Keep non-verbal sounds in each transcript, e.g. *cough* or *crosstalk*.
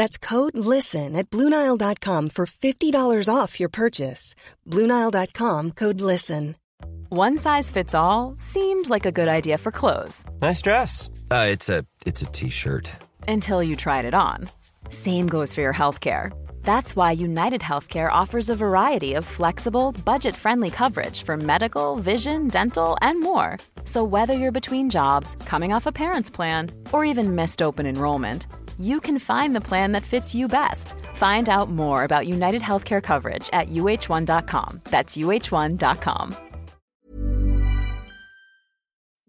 That's code LISTEN at Bluenile.com for $50 off your purchase. Bluenile.com code LISTEN. One size fits all seemed like a good idea for clothes Nice dress. Uh, it's a it's a t-shirt. until you tried it on. Same goes for your healthcare. That's why United Healthcare offers a variety of flexible, budget friendly coverage for medical, vision, dental, and more. So, whether you're between jobs, coming off a parent's plan, or even missed open enrollment, you can find the plan that fits you best. Find out more about United Healthcare coverage at uh1.com. That's uh1.com.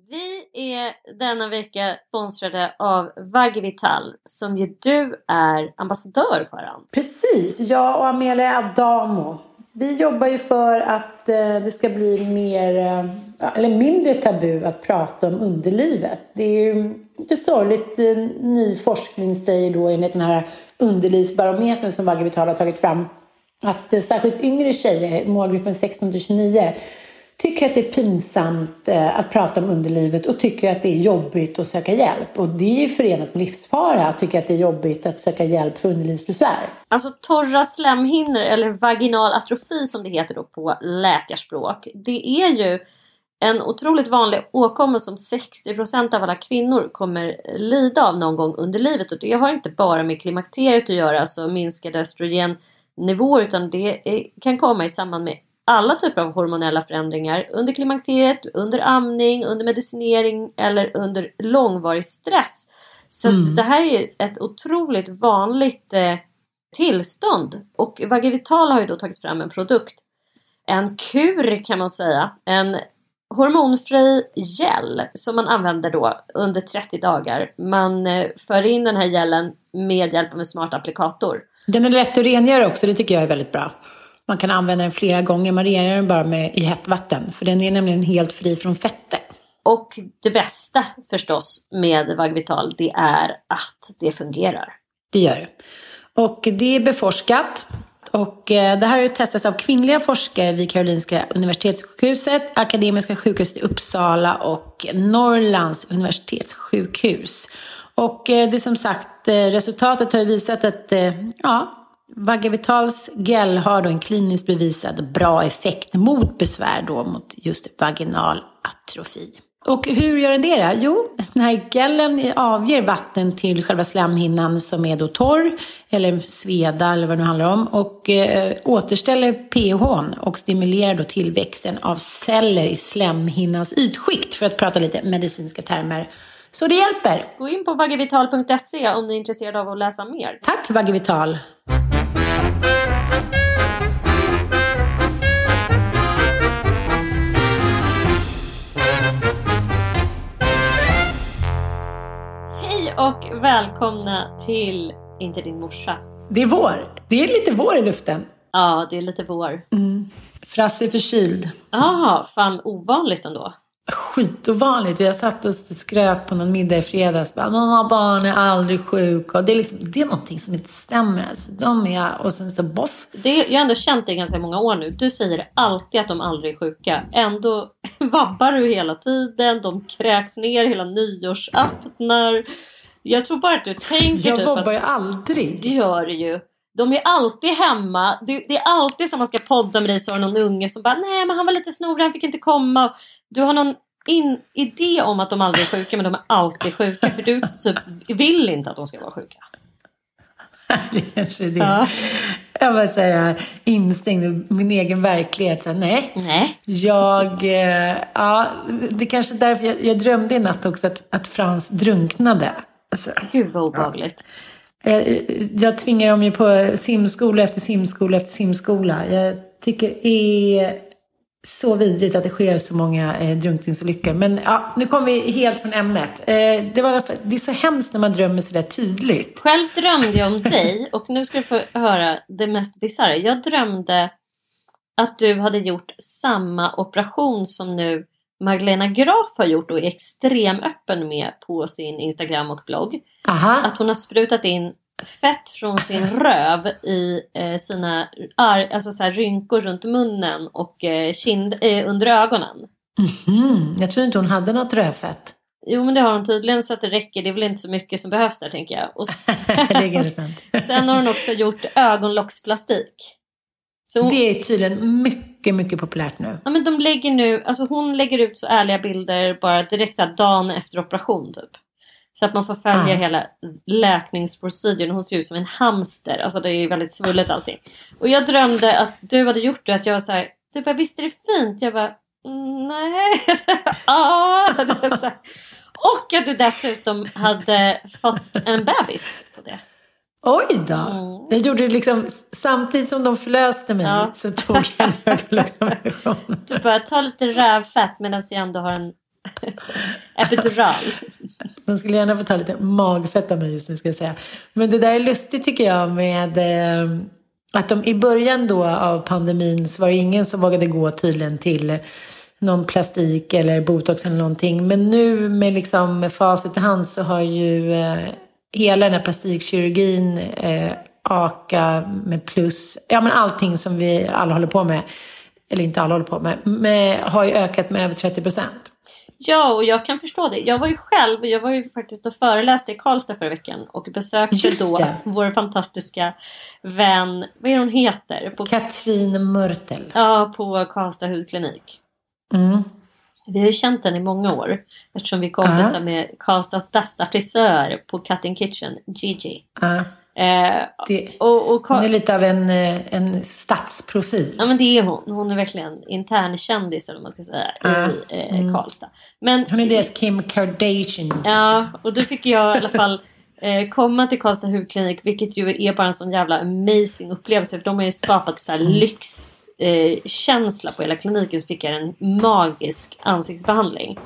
Vi är denna vecka sponsrade av Vagivital som ju du är ambassadör för. Ann. Precis, jag och Amelia Adamo. Vi jobbar ju för att eh, det ska bli mer, eh, eller mindre tabu att prata om underlivet. Det är ju lite sorgligt, eh, ny forskning säger då enligt den här underlivsbarometern som Vagivital har tagit fram att särskilt yngre tjejer, målgruppen 16 till 29, tycker att det är pinsamt eh, att prata om underlivet och tycker att det är jobbigt att söka hjälp. Och det är ju förenat med livsfara att tycka att det är jobbigt att söka hjälp för underlivsbesvär. Alltså torra slemhinnor eller vaginal atrofi som det heter då på läkarspråk. Det är ju en otroligt vanlig åkomma som 60% av alla kvinnor kommer lida av någon gång under livet. Och det har inte bara med klimakteriet att göra, alltså minskade östrogennivåer, utan det kan komma i samband med alla typer av hormonella förändringar under klimakteriet, under amning, under medicinering eller under långvarig stress. Så att det här är ett otroligt vanligt eh, tillstånd. Och Vagivital har ju då tagit fram en produkt. En kur kan man säga. En hormonfri gel som man använder då under 30 dagar. Man eh, för in den här gelen med hjälp av en smart applikator. Den är lätt att rengöra också, det tycker jag är väldigt bra. Man kan använda den flera gånger, man rengör den bara med, i hett vatten. För den är nämligen helt fri från fetter. Och det bästa förstås med Vagivital det är att det fungerar. Det gör det. Och det är beforskat. Och eh, det här har ju testats av kvinnliga forskare vid Karolinska Universitetssjukhuset, Akademiska sjukhuset i Uppsala och Norrlands universitetssjukhus. Och eh, det är som sagt, eh, resultatet har ju visat att eh, ja, Vagavitals gel har då en kliniskt bevisad bra effekt mot besvär då mot just vaginal atrofi. Och hur gör den det då? Jo, den här gelen avger vatten till själva slemhinnan som är då torr eller sveda eller vad det nu handlar om och eh, återställer pH och stimulerar då tillväxten av celler i slemhinnans ytskikt för att prata lite medicinska termer. Så det hjälper. Gå in på vagivital.se om ni är intresserade av att läsa mer. Tack Vagivital! Och välkomna till Inte din morsa. Det är vår. Det är lite vår i luften. Ja, det är lite vår. Frasse är förkyld. Jaha, fan ovanligt ändå. skitovanligt. Jag satt och skröt på någon middag i fredags. Mamma barn är aldrig sjuka. Och det, är liksom, det är någonting som inte stämmer. Alltså, de är, och sen så boff. Det, jag har ändå känt det i ganska många år nu. Du säger alltid att de aldrig är sjuka. Ändå *laughs* vabbar du hela tiden. De kräks ner hela nyårsaftnar. Jag tror bara att du tänker jag typ vabbar ju aldrig. Det gör du ju. De är alltid hemma. Det, är alltid som man ska podda med dig så har någon unge som bara nej men han var lite snorig, han fick inte komma. Du har någon in, idé om att de aldrig är sjuka men de är alltid sjuka för du *laughs* typ vill inte att de ska vara sjuka. *laughs* det kanske är det. Ja. Jag var så här instängd i min egen verklighet. Så, nej. Nej. Jag, eh, ja, det är kanske är därför jag, jag drömde i natt också att, att Frans drunknade. Alltså, Gud vad obehagligt. jag, jag tvingar dem ju på simskola efter simskola efter simskola. Jag tycker det är så vidrigt att det sker så många eh, drunkningsolyckor. Men ja, nu kommer vi helt från ämnet. Eh, det, var, det är så hemskt när man drömmer så där tydligt. Själv drömde jag om dig och nu ska du få höra det mest bisarra. Jag drömde att du hade gjort samma operation som nu Magdalena Graf har gjort och är extremöppen med på sin Instagram och blogg. Aha. Att hon har sprutat in fett från sin röv i eh, sina alltså så här, rynkor runt munnen och eh, kind, eh, under ögonen. Mm, jag tror inte hon hade något rödfett. Jo men det har hon tydligen så att det räcker. Det är väl inte så mycket som behövs där tänker jag. Och *laughs* sen, sen har hon också gjort ögonlocksplastik. Så hon, Det är tydligen mycket, mycket populärt nu. ja, men de lägger nu, alltså hon lägger ut så ärliga bilder bara direkt så här dagen efter operation typ. Så att man får följa Ah. hela läkningsproceduren. Hon ser ut som en hamster. Alltså det är väldigt svullet allting. Och jag drömde att du hade gjort det. Att jag var så här, du bara visst är det fint? Jag bara "Mm, nej. *laughs* ah, det så här. Och att du dessutom hade fått en bebis. Oj då! Mm. Jag gjorde liksom, samtidigt som de förlöste mig Ja. så tog jag en ögonlocksoperation. *laughs* Du bara ta lite rövfett medan jag ändå har en *laughs* epidural. De skulle gärna få ta lite magfett av mig just nu ska jag säga. Men det där är lustigt tycker jag med eh, att de i början då av pandemin så var det ingen som vågade gå tydligen till någon plastik eller botox eller någonting. Men nu med liksom med facit i hand så har ju eh, hela den här plastikkirurgin, eh, AKA med plus, ja men allting som vi alla håller på med, eller inte alla håller på med, med har ju ökat med över 30 procent. Ja, och jag kan förstå det. Jag var ju själv, jag var ju faktiskt och föreläste i Karlstad förra veckan och besökte Just då vår fantastiska vän, vad är hon heter? På, Katrin Mörtel. ja, på Karlstad hudklinik. Mm. Vi har ju känt den i många år eftersom vi är kompisar Ja. med Karlstads bästa frisör på Cutting Kitchen, Gigi. Ja, Eh, det, och, och, hon är lite av en, eh, en stadsprofil. Ja men det är hon. Hon är verkligen internkändis eller man ska säga Ja. i eh, Karlstad. Men, Hon är deras Kim Kardashian. Ja, och då fick jag i alla fall eh, komma till Karlstad hudklinik vilket ju är bara en sån jävla amazing upplevelse. För de har ju skapat så här lyxkänsla eh, känsla på hela kliniken så fick jag en magisk ansiktsbehandling.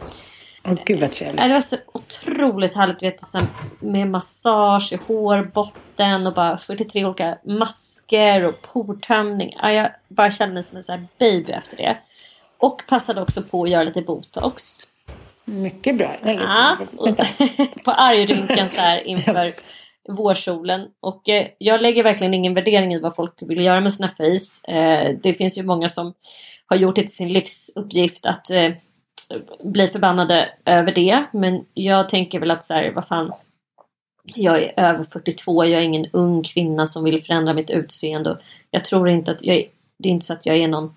Åh gud vad trevligt. Det var så otroligt härligt vet du, med massage i hårbotten och bara 43 olika masker och portömning. Ja, jag bara kände mig som en så här baby efter det. Och passade också på att göra lite botox. Mycket bra. Eller, Ja, *laughs* på argrynkan så här *laughs* inför vårsolen. Och eh, jag lägger verkligen ingen värdering i vad folk vill göra med sina face. Eh, det finns ju många som har gjort det till sin livsuppgift att eh, bli förbannade över det. Men jag tänker väl att så här, vad fan. Jag är över 42, jag är ingen ung kvinna som vill förändra mitt utseende. Och jag tror inte att jag är, det är inte så att jag är någon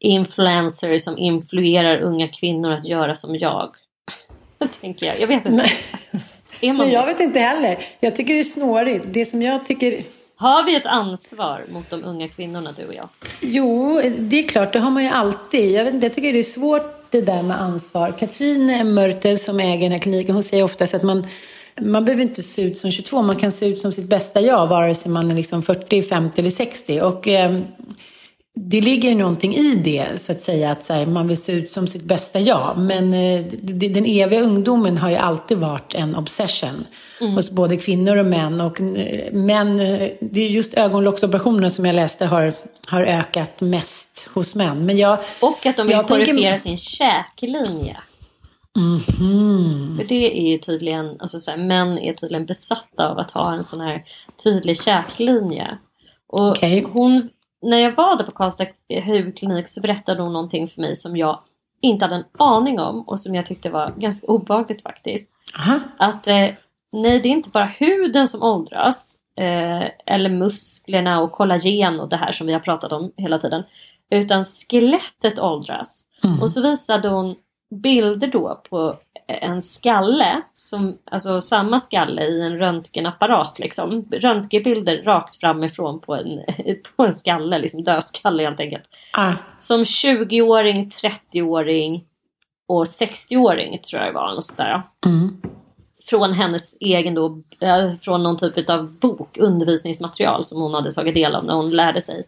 influencer som influerar unga kvinnor att göra som jag. *laughs* tänker jag. Jag vet inte. Är man Men jag vet inte heller. Jag tycker det är snårigt. Det som jag tycker... Har vi ett ansvar mot de unga kvinnorna, du och jag? Jo, det är klart, det har man ju alltid. Jag, vet inte, jag tycker det är svårt det där med ansvar. Katrin Mörtel som äger den här kliniken, hon säger oftast att man, man behöver inte se ut som 22, man kan se ut som sitt bästa jag, vare sig man är liksom 40, 50 eller 60. Och eh, det ligger någonting i det, så att säga, att här, man vill se ut som sitt bästa jag. Men eh, d- den eviga ungdomen har ju alltid varit en obsession hos både kvinnor och män. Och eh, män, eh, det är just ögonlocksoperationerna som jag läste har, har ökat mest hos män. Men jag, Och att de vill Jag tänker- korrigera sin käklinje. Mhm. För det är ju tydligen, alltså så här, män är tydligen besatta av att ha en sån här tydlig käklinje. Och Okej. hon, när jag var där på Karlstad hudklinik så berättade hon någonting för mig som jag inte hade en aning om och som jag tyckte var ganska obehagligt faktiskt. Aha. Att eh, nej, det är inte bara huden som åldras eh, eller musklerna och kollagen och det här som vi har pratat om hela tiden. Utan skelettet åldras. Mm. Och så visade hon bilder då på en skalle, som, alltså samma skalle i en röntgenapparat. Liksom. Röntgenbilder rakt framifrån på en, *laughs* på en skalle, liksom dödskalle helt enkelt. Ah. Som 20-åring, 30-åring och 60-åring tror jag det var. Något sådär. Mm. Från hennes egen då, eh, från någon typ av bok, undervisningsmaterial som hon hade tagit del av när hon lärde sig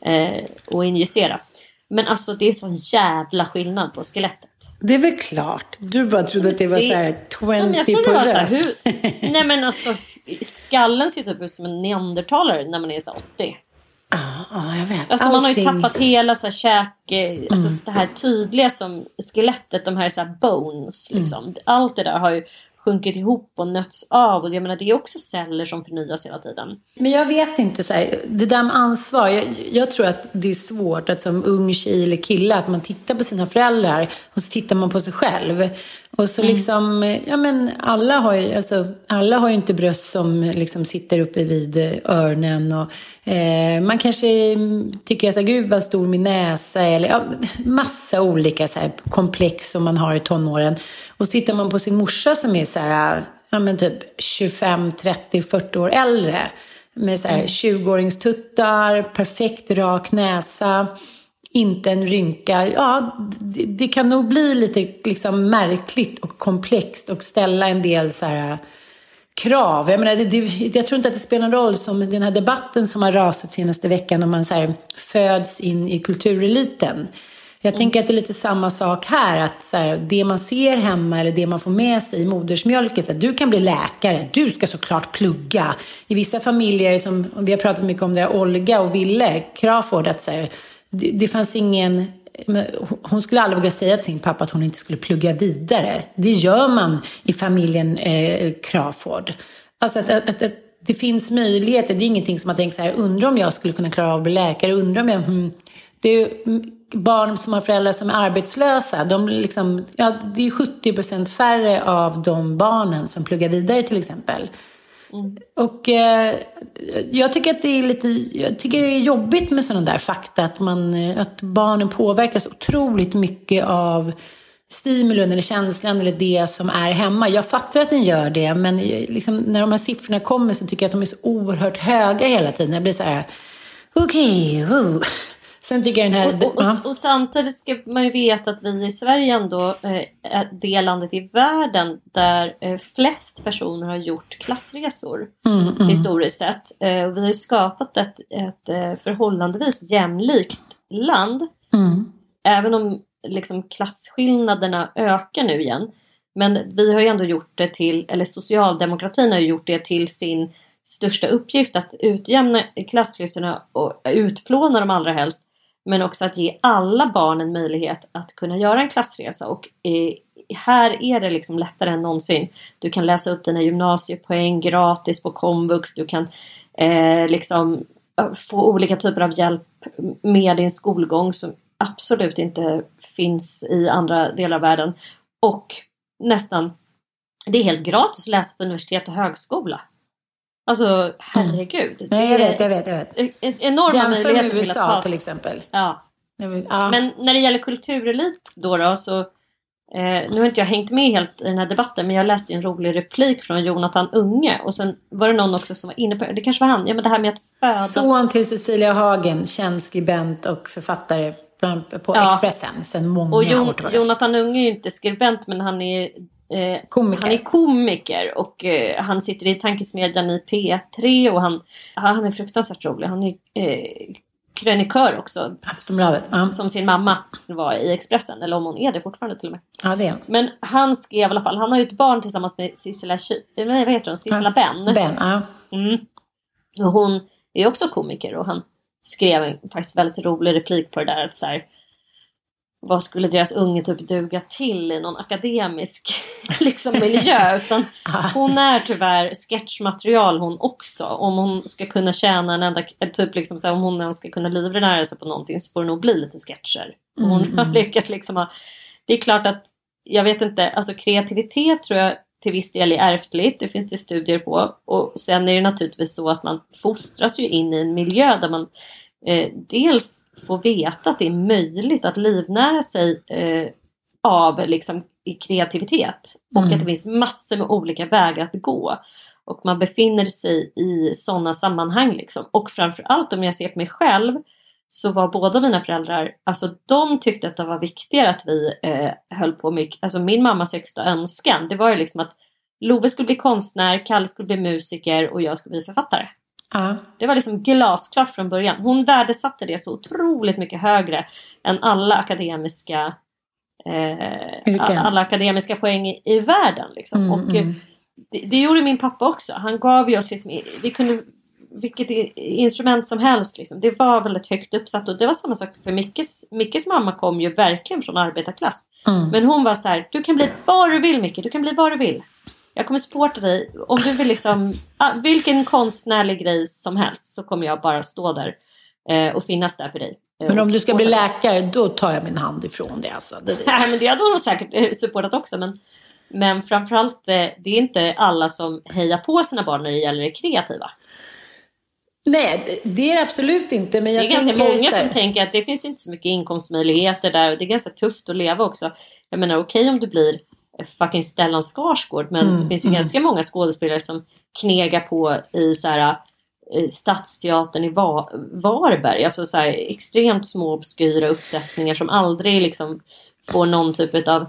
eh, att injicera. Men alltså det är sån jävla skillnad på skelettet. Det är väl klart. Du bara trodde att det var Det- så här Ja, men 20 jag tror på röst. hur, nej men alltså skallen ser typ ut som en neandertalare när man är så här 80. Ja, jag vet. Alltså man har ju tappat hela så här käk, eh, alltså det här tydliga som skelettet, de här, så här bones liksom. Allt det där har ju sjunkit ihop och nötts av och jag menar det är också celler som förnyas hela tiden. Men jag vet inte, så här, det där med ansvar. Jag, jag tror att det är svårt att som ung tjej eller kille att man tittar på sina föräldrar och så tittar man på sig själv. Och så liksom, ja men alla har ju, alltså, alla har inte bröst som liksom sitter uppe vid eh, öronen. Och, eh, man kanske mm, tycker så här, gud vad stor min näsa. Eller ja, massa olika så här, komplex som man har i tonåren. Och så tittar man på sin morsa som är så här, ja men typ 25, 30, 40 år äldre. Med så här 20-åringstuttar, perfekt rak näsa, inte en rynka. Ja, det, det kan nog bli lite liksom märkligt och komplext och ställa en del så här krav. Jag, menar, det, det, jag tror inte att det spelar någon roll som den här debatten som har rasat senaste veckan om man så här, föds in i kultureliten. Jag tänker att det är lite samma sak här. Att så här, det man ser hemma eller det man får med sig i modersmjölken. Så att du kan bli läkare. Du ska såklart plugga. I vissa familjer, som vi har pratat mycket om det där, Olga och Ville Crawford. Att så här, det, det fanns ingen... Hon skulle aldrig våga säga till sin pappa att hon inte skulle plugga vidare. Det gör man i familjen eh, Crawford. Alltså att, att, att, att det finns möjligheter. Det är ingenting som man tänker så här, undrar om jag skulle kunna klara av att bli läkare. Undrar om jag... Hmm, det är mm, barn som har föräldrar som är arbetslösa. De liksom, ja, det är 70 procent färre av de barnen som pluggar vidare till exempel. Och eh, jag tycker att det är lite, jag tycker det är jobbigt med sådana där fakta. Att, man, eh, att barnen påverkas otroligt mycket av stimulun eller känslan eller det som är hemma. Jag fattar att den gör det, men eh, liksom, när de här siffrorna kommer så tycker jag att de är så oerhört höga hela tiden. Jag blir så här, okej, okay, Sen tycker jag den här... Och, och, och, och samtidigt ska man ju veta att vi i Sverige ändå eh, är det landet i världen där eh, flest personer har gjort klassresor Mm, mm. historiskt sett. Eh, och vi har ju skapat ett, ett förhållandevis jämlikt land. Mm. Även om liksom, klasskillnaderna ökar nu igen. Men vi har ju ändå gjort det till, eller socialdemokratin har ju gjort det till sin största uppgift att utjämna klassklyftorna och utplåna dem allra helst. Men också att ge alla barn en möjlighet att kunna göra en klassresa. Och eh, här är det liksom lättare än någonsin. Du kan läsa upp dina gymnasiepoäng gratis på komvux. Du kan eh, liksom få olika typer av hjälp med din skolgång som absolut inte finns i andra delar av världen. Och nästan, det är helt gratis att läsa på universitet och högskola. Alltså herregud. Mm. Nej, jag vet, jag vet, jag vet. Enorma Jämför möjligheter med till att USA ta till sig. exempel. Ja. Ja. Men när det gäller kulturelit då, då så eh, nu har inte jag hängt med helt i den här debatten men jag läste en rolig replik från Jonathan Unge och sen var det någon också som var inne på det kanske var han, ja men det här med att födas Son till Cecilia Hagen, känd skribent och författare på Ja. Expressen sedan många Och år Jon, tillbaka. Jonathan Unge är ju inte skribent men han är Komiker. Han är komiker och eh, han sitter i tankesmedjan i P3 och han, han är fruktansvärt rolig. Han är eh, krönikör också. Aftonbladet, ja. Som sin mamma var i Expressen. Eller om hon är det fortfarande till och med. Ja, det är. Men han skrev i alla fall, han har ju ett barn tillsammans med Sissela, eh, nej, vad heter hon? Sissela Ben. Ben, ja. Mm. Och hon är också komiker och han skrev en faktiskt väldigt rolig replik på det där att så här, vad skulle deras unge typ duga till i någon akademisk *laughs* liksom, miljö. *laughs* Utan hon är tyvärr sketchmaterial hon också. Om hon ska kunna tjäna en enda, typ liksom så här, om hon ens ska kunna livnära sig på någonting så får det nog bli lite sketcher. Hon mm. *laughs* har lyckats liksom ha, det är klart att, jag vet inte, alltså kreativitet tror jag till viss del är ärftligt, det finns det studier på. Och sen är det naturligtvis så att man fostras ju in i en miljö där man eh, dels får veta att det är möjligt att livnära sig eh, av liksom, kreativitet. Och mm. att det finns massor med olika vägar att gå. Och man befinner sig i sådana sammanhang. Liksom. Och framförallt om jag ser på mig själv så var båda mina föräldrar, alltså de tyckte att det var viktigare att vi eh, höll på med, alltså min mammas högsta önskan, det var ju liksom att Love skulle bli konstnär, Kalle skulle bli musiker och jag skulle bli författare. Uh. Det var liksom glasklart från början. Hon värdesatte det så otroligt mycket högre än alla akademiska eh, alla akademiska poäng i, i världen. Liksom. Mm, och, mm. Det, det, gjorde min pappa också. Han gav ju oss, liksom, vi kunde vilket instrument som helst. Liksom. Det var väldigt högt uppsatt och det var samma sak för Mickes. Mickes mamma kom ju verkligen från arbetarklass. Mm. Men hon var så här, du kan bli vad du vill Micke, du kan bli vad du vill. Jag kommer supporta dig. Om du vill liksom, *laughs* vilken konstnärlig grej som helst så kommer jag bara stå där eh, och finnas där för dig. Eh, men om du ska bli läkare, då tar jag min hand ifrån dig alltså. Det, det. Nej, men det hade hon säkert eh, supportat också. Men, men framförallt, det är inte alla som hejar på sina barn när det gäller det kreativa. Nej, det är det absolut inte. Men jag det är ganska många som tänker att det finns inte så mycket inkomstmöjligheter där. Och det är ganska tufft att leva också. Jag menar okej okay, om du blir fucking Stellan Skarsgård. Men mm, det finns ju mm. ganska många skådespelare som knegar på i så här, eh, Stadsteatern i Varberg. Alltså så här, extremt små obskyra uppsättningar som aldrig liksom får någon typ av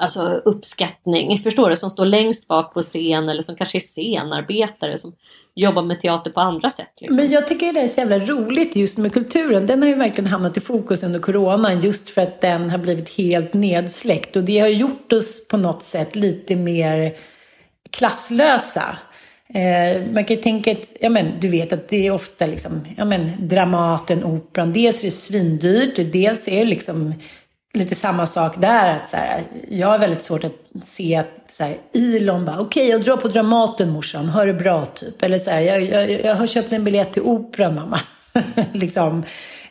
alltså, uppskattning. Förstår du? Som står längst bak på scen eller som kanske är scenarbetare som jobbar med teater på andra sätt. Liksom. Men jag tycker det är så jävla roligt just med kulturen. Den har ju verkligen hamnat i fokus under coronan just för att den har blivit helt nedsläckt. Och det har gjort oss på något sätt lite mer klasslösa. Eh, man kan ju tänka att, ja men du vet att det är ofta liksom, ja men Dramaten, Operan, dels är det svindyrt, dels är det liksom lite samma sak där. Att så här, jag har väldigt svårt att se att så här, Elon bara, okej okay, jag drar på Dramaten morsan, ha det bra typ. Eller så här, jag, jag, jag har köpt en biljett till Operan mamma. *laughs* liksom.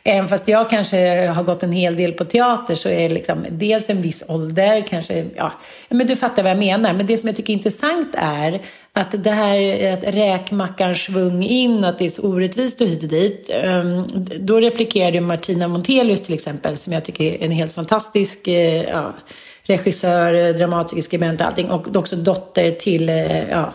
Även fast jag kanske har gått en hel del på teater så är det liksom dels en viss ålder, kanske, ja, men du fattar vad jag menar. Men det som jag tycker är intressant är att det här att räkmackan svung in, att det är så orättvist och hit och dit. Ehm, då replikerade Martina Montelius till exempel, som jag tycker är en helt fantastisk eh, ja, regissör, dramatiker, skribent och allting. Och också dotter till eh, ja,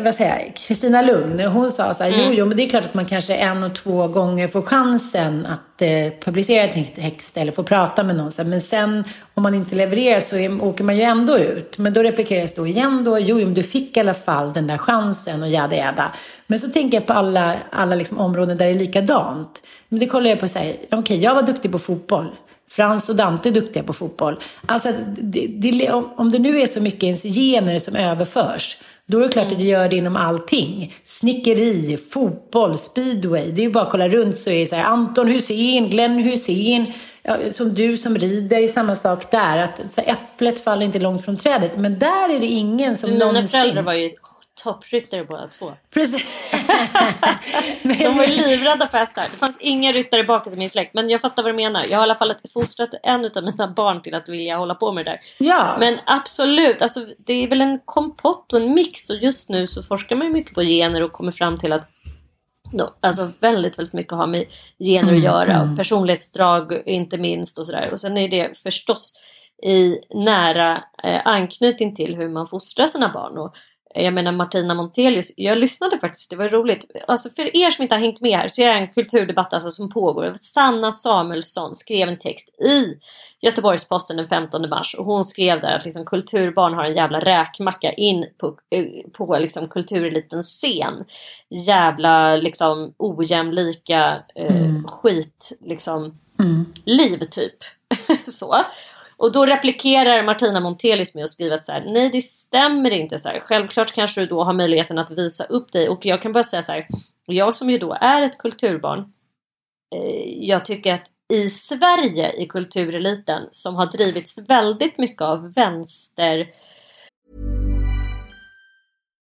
vad säger jag, Kristina Lugn, hon sa så här, mm. jo, jo, men det är klart att man kanske en och två gånger får chansen att eh, publicera en text eller få prata med någon. Men sen om man inte levererar så är, åker man ju ändå ut. Men då replikeras då igen då, jo, jo, men du fick i alla fall den där chansen och jada jada. Men så tänker jag på alla, alla liksom områden där det är likadant. Men det kollar jag på så här, okej, okay, jag var duktig på fotboll. Frans och Dante är duktiga på fotboll. Alltså, det, det, om det nu är så mycket ens gener som överförs, då är det klart mm. att det gör det inom allting. Snickeri, fotboll, speedway. Det är bara att kolla runt så är det så här, Anton Hussein, Glenn Hussein, ja, som du som rider, samma sak där. Att så äpplet faller inte långt från trädet. Men där är det ingen som Mina någonsin... föräldrar var ju toppryttare båda två. Precis. *laughs* de var livrädda för hästar. Det fanns inga ryttare bakåt i min släkt. Men jag fattar vad du menar. Jag har i alla fall fostrat en av mina barn till att vilja hålla på med det där. Ja. Men absolut, alltså, det är väl en kompott och en mix. Och just nu så forskar man ju mycket på gener och kommer fram till att No, alltså väldigt, väldigt mycket har med gener att mm, göra mm. och personlighetsdrag inte minst och sådär. Och sen är det förstås i nära eh, anknytning till hur man fostrar sina barn. Och jag menar Martina Montelius, jag lyssnade faktiskt, det var roligt. Alltså för er som inte har hängt med här så är det en kulturdebatt alltså som pågår. Sanna Samuelsson skrev en text i Göteborgs-Posten den 15 mars och hon skrev där att liksom kulturbarn har en jävla räkmacka in på, på liksom kulturelitens scen. Jävla liksom ojämlika eh, mm. skit liksom mm. liv typ. *laughs* så. Och då replikerar Martina Montelius med att skriva så här, nej det stämmer inte så här. Självklart kanske du då har möjligheten att visa upp dig och jag kan bara säga så här, jag som ju då är ett kulturbarn, eh, jag tycker att i Sverige i kultureliten som har drivits väldigt mycket av vänster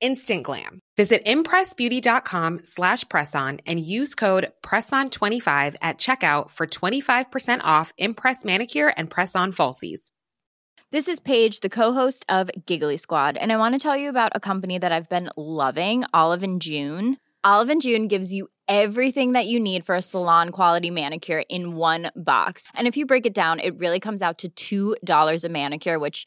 instant glam. Visit impressbeauty.com slash presson and use code PRESSON25 at checkout for 25% off Impress Manicure and Press-On Falsies. This is Paige, the co-host of Giggly Squad, and I want to tell you about a company that I've been loving, Olive June. Olive June gives you everything that you need for a salon quality manicure in one box. And if you break it down, it really comes out to $2 a manicure, which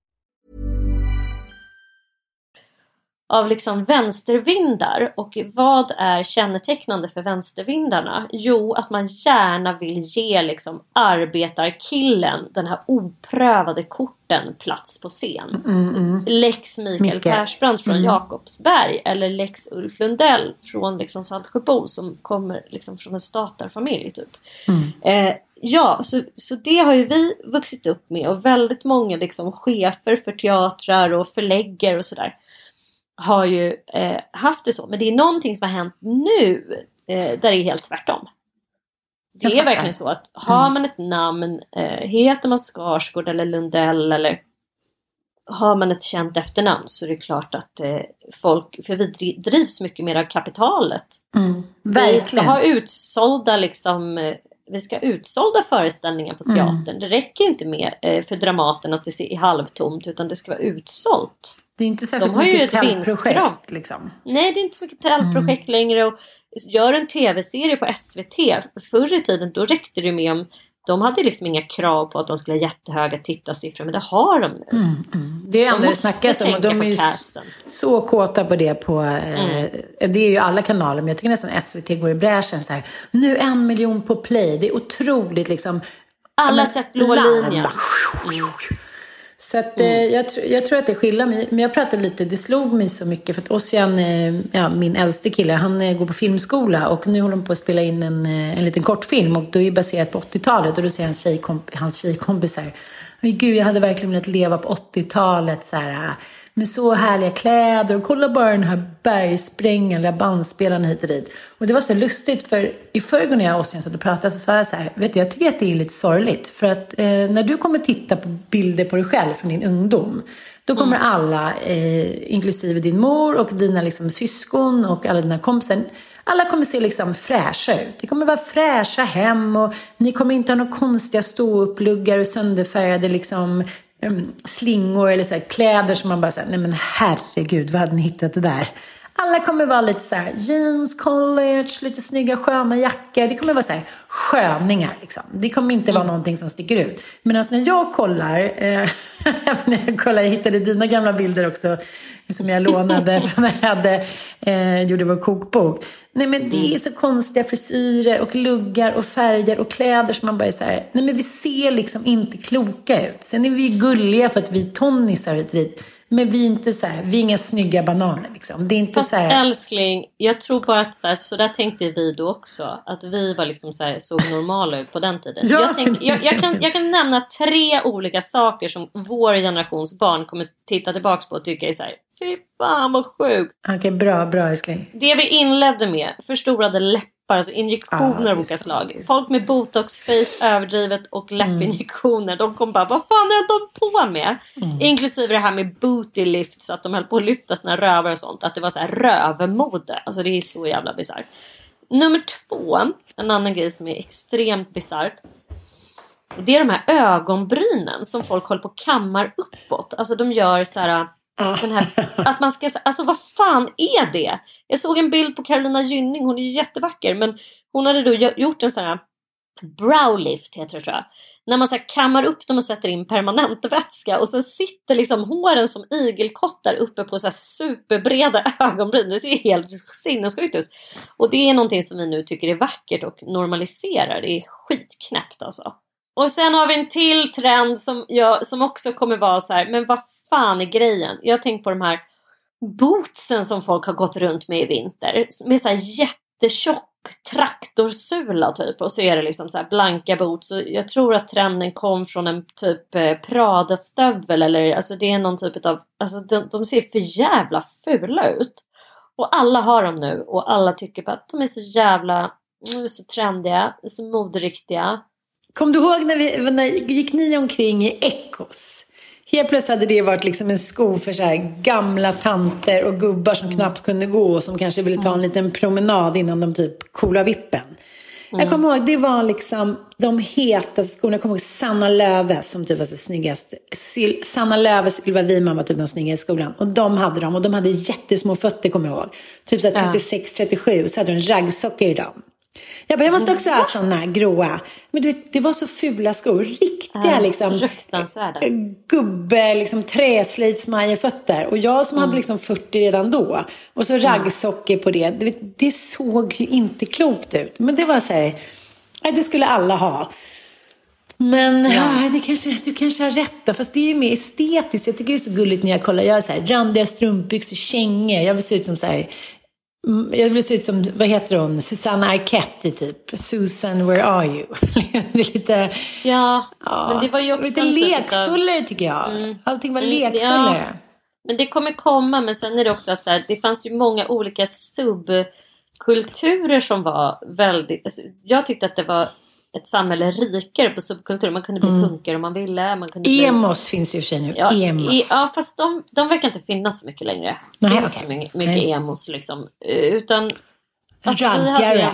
av liksom vänstervindar. Och vad är kännetecknande för vänstervindarna? Jo, att man gärna vill ge liksom arbetarkillen, den här oprövade korten, plats på scen. Mm, mm. Lex Mikael Micke. Persbrandt från Mm. Jakobsberg eller Lex Ulf Lundell från liksom Saltsjöbo som kommer liksom från en statarfamilj typ. Eh, ja, så, så det har ju vi vuxit upp med och väldigt många liksom chefer för teatrar och förläggare och sådär har ju eh, haft det så. Men det är någonting som har hänt nu eh, där det är helt tvärtom. Det är verkligen så att har man ett namn, eh, heter man Skarsgård eller Lundell eller har man ett känt efternamn så är det klart att eh, folk, för vi dri- drivs mycket mer av kapitalet. Mm. Vi ska ha utsålda liksom vi ska ha utsålda föreställningar på Mm. teatern. Det räcker inte med eh, för Dramaten att det är halvtomt utan det ska vara utsålt. Det är inte särskilt De har ju mycket tältprojekt liksom. Nej, det är inte så mycket tältprojekt Mm. längre. Och gör en tv-serie på SVT. Förr i tiden då räckte det med om de hade liksom inga krav på att de skulle ha jättehöga tittarsiffror, men det har de nu. Mm, mm. Det är det De enda det snackas om de är ju casten. så kåta på det på, eh, det är ju alla kanaler men jag tycker nästan SVT går i bräschen så här. Nu en miljon på play, det är otroligt liksom. Alla men, sett blå linjen. Så att, eh, jag, tr- jag tror att det skiljer mig. Men jag pratade lite, det slog mig så mycket. För att Ossian, eh, ja, min äldste kille, han eh, går på filmskola. Och nu håller de på att spela in en, en liten kortfilm. Och då är det baserat på 80-talet. Och då säger hans, tjejkomp- hans tjejkompisar. "Oj, Gud, jag hade verkligen velat leva på 80-talet. Så här, eh, med så härliga kläder. Och kolla bara den här bergsprängaren, där bandspelaren hit och dit. Och det var så lustigt. För i förrgår när jag och Ossian satt och pratade så sa jag så här. Vet du, jag tycker att det är lite sorgligt. För att eh, när du kommer titta på bilder på dig själv från din ungdom. Då kommer alla, eh, inklusive din mor och dina liksom, syskon och alla dina kompisar. Alla kommer se liksom fräscha ut. Det kommer vara fräscha hem och ni kommer inte ha några konstiga ståuppluggar och sönderfärgade liksom, Ehm, slingor eller så här, kläder som man bara säger, nej men herregud, vad hade ni hittat det där? Alla kommer vara lite så här jeans, college, lite snygga sköna jackor. Det kommer vara så här sköningar liksom. Det kommer inte vara någonting som sticker ut. Medan när jag kollar, eh, *laughs* när jag kollar, jag hittade dina gamla bilder också som jag lånade *laughs* *laughs* när jag hade, eh, gjorde vår kokbok. Nej men det är så konstiga frisyrer och luggar och färger och kläder som man bara är så här, nej men vi ser liksom inte kloka ut. Sen är vi gulliga för att vi är tonnisar hit dit. Men vi är inte så här, vi är inga snygga bananer liksom. Det är inte Fast så här... älskling, jag tror bara att så, här, så där tänkte vi då också. Att vi var liksom så här, såg normala ut på den tiden. Ja, jag, tänk, jag, jag, kan, jag kan nämna tre olika saker som vår generations barn kommer titta tillbaka på och tycka är så här, fy fan vad sjukt. Okej, bra, bra älskling. Det vi inledde med, förstorade läppar, alltså injektioner det av olika slag. Folk med botoxface överdrivet och läppinjektioner. De kom bara, vad fan höll de på med? Inklusive det här med booty lift, så att de höll på att lyfta sina rövar och sånt. Att det var så här rövmode. Alltså det är så jävla bisarrt. Nummer två, en annan grej som är extremt bisarrt. Det är de här ögonbrynen som folk håller på och kammar uppåt. Alltså de gör så här... Den här, att man ska, alltså vad fan är det? Jag såg en bild på Carolina Gynning, hon är ju jättevacker men hon hade då gjort en sån här browlift heter det tror jag. När man så här kammar upp dem och sätter in permanentvätska och sen sitter liksom håren som igelkottar uppe på så här superbreda *laughs* ögonbryn. Det ser helt sinnessjukt ut. Och det är någonting som vi nu tycker är vackert och normaliserar. Det är skitknäppt alltså. Och sen har vi en till trend som, jag, som också kommer vara så här, men vad fan är grejen? Jag har tänkt på de här bootsen som folk har gått runt med i vinter. Med så här jättetjock traktorsula typ. Och så är det liksom så här blanka boots. Och jag tror att trenden kom från en typ eh, Prada-stövel. Eller alltså det är någon typ av, alltså de, de ser för jävla fula ut. Och alla har dem nu och alla tycker på att de är så jävla, de är så trendiga, så moderiktiga. Kom du ihåg när vi, när, gick ni omkring i Echos? Helt plötsligt hade det varit liksom en sko för så här gamla tanter och gubbar som knappt kunde gå och som kanske ville ta en liten promenad innan de typ coola vippen. Jag kommer ihåg, det var liksom de hetaste skorna. Jag kommer ihåg Sanna Löve som typ var så snyggast. Syl- Sanna Löve och Ylva Wiman var typ de snyggaste i skolan. Och de hade dem och de hade jättesmå fötter kommer jag ihåg. Typ så här 36-37 så hade de raggsockor i dem. Jag bara, jag måste också ha sådana gråa. Men du vet, det var så fula skor. Riktiga Ja, liksom. eh, Gubbe, liksom träslöjdsmajefötter. Och jag som hade liksom 40 redan då. Och så raggsockor på det. Du vet, det såg ju inte klokt ut. Men det var så här, nej, det skulle alla ha. Men ja. det kanske, du kanske har rätt då. Fast det är ju mer estetiskt. Jag tycker det är så gulligt när jag kollar. Jag har så här, randiga strumpbyxor, kängor. Jag vill se ut som så här Mm, Jag vill se ut som, vad heter hon, Susanna Arquette typ. Susan, where are you? *laughs* det är lite, Ja, ja, men det var ju också lite typ lekfullare tycker jag. Mm. Allting var Mm, ja. lekfullare. Men det kommer komma, men sen är det också så här, det fanns ju många olika subkulturer som var väldigt, alltså, jag tyckte att det var ett samhälle rikare på subkulturer. Man kunde bli Mm. punkare om man ville. Man kunde bli... Emos finns ju i och för sig nu. Ja, Emos. i, ja, fast de, de verkar inte finnas så mycket längre. Nej, det är så mycket, Nej. emos liksom. Eh, Utan... alltså, Raggare.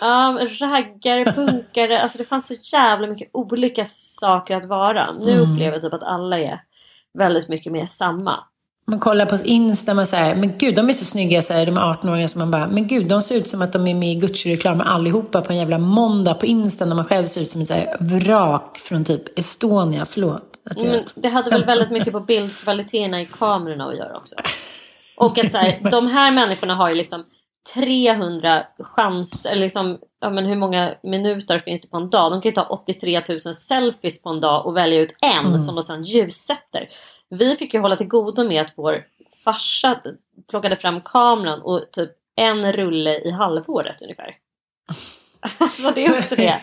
Ja, raggare, *laughs* punkare. Alltså det fanns så jävla mycket olika saker att vara. Nu Mm. upplever jag typ att alla är väldigt mycket mer samma. Man kollar på Insta, man säger, men gud, de är så snygga, så här, de är 18-åringar, som man bara, men gud, de ser ut som att de är med i Gucci-reklam allihopa på en jävla måndag på Insta, när man själv ser ut som ett så vrak från typ Estonia, förlåt. Jag... Men det hade väl väldigt mycket på bildkvaliteterna i kamerorna att göra också. Och att så här, *laughs* de här människorna har ju liksom 300 chans, eller liksom, ja men hur många minuter finns det på en dag? De kan ju ta 83 000 selfies på en dag och välja ut en Mm. som de sedan ljussätter. Vi fick ju hålla till godo med att vår farsa plockade fram kameran och typ en rulle i halvåret ungefär. *laughs* Så det är också det.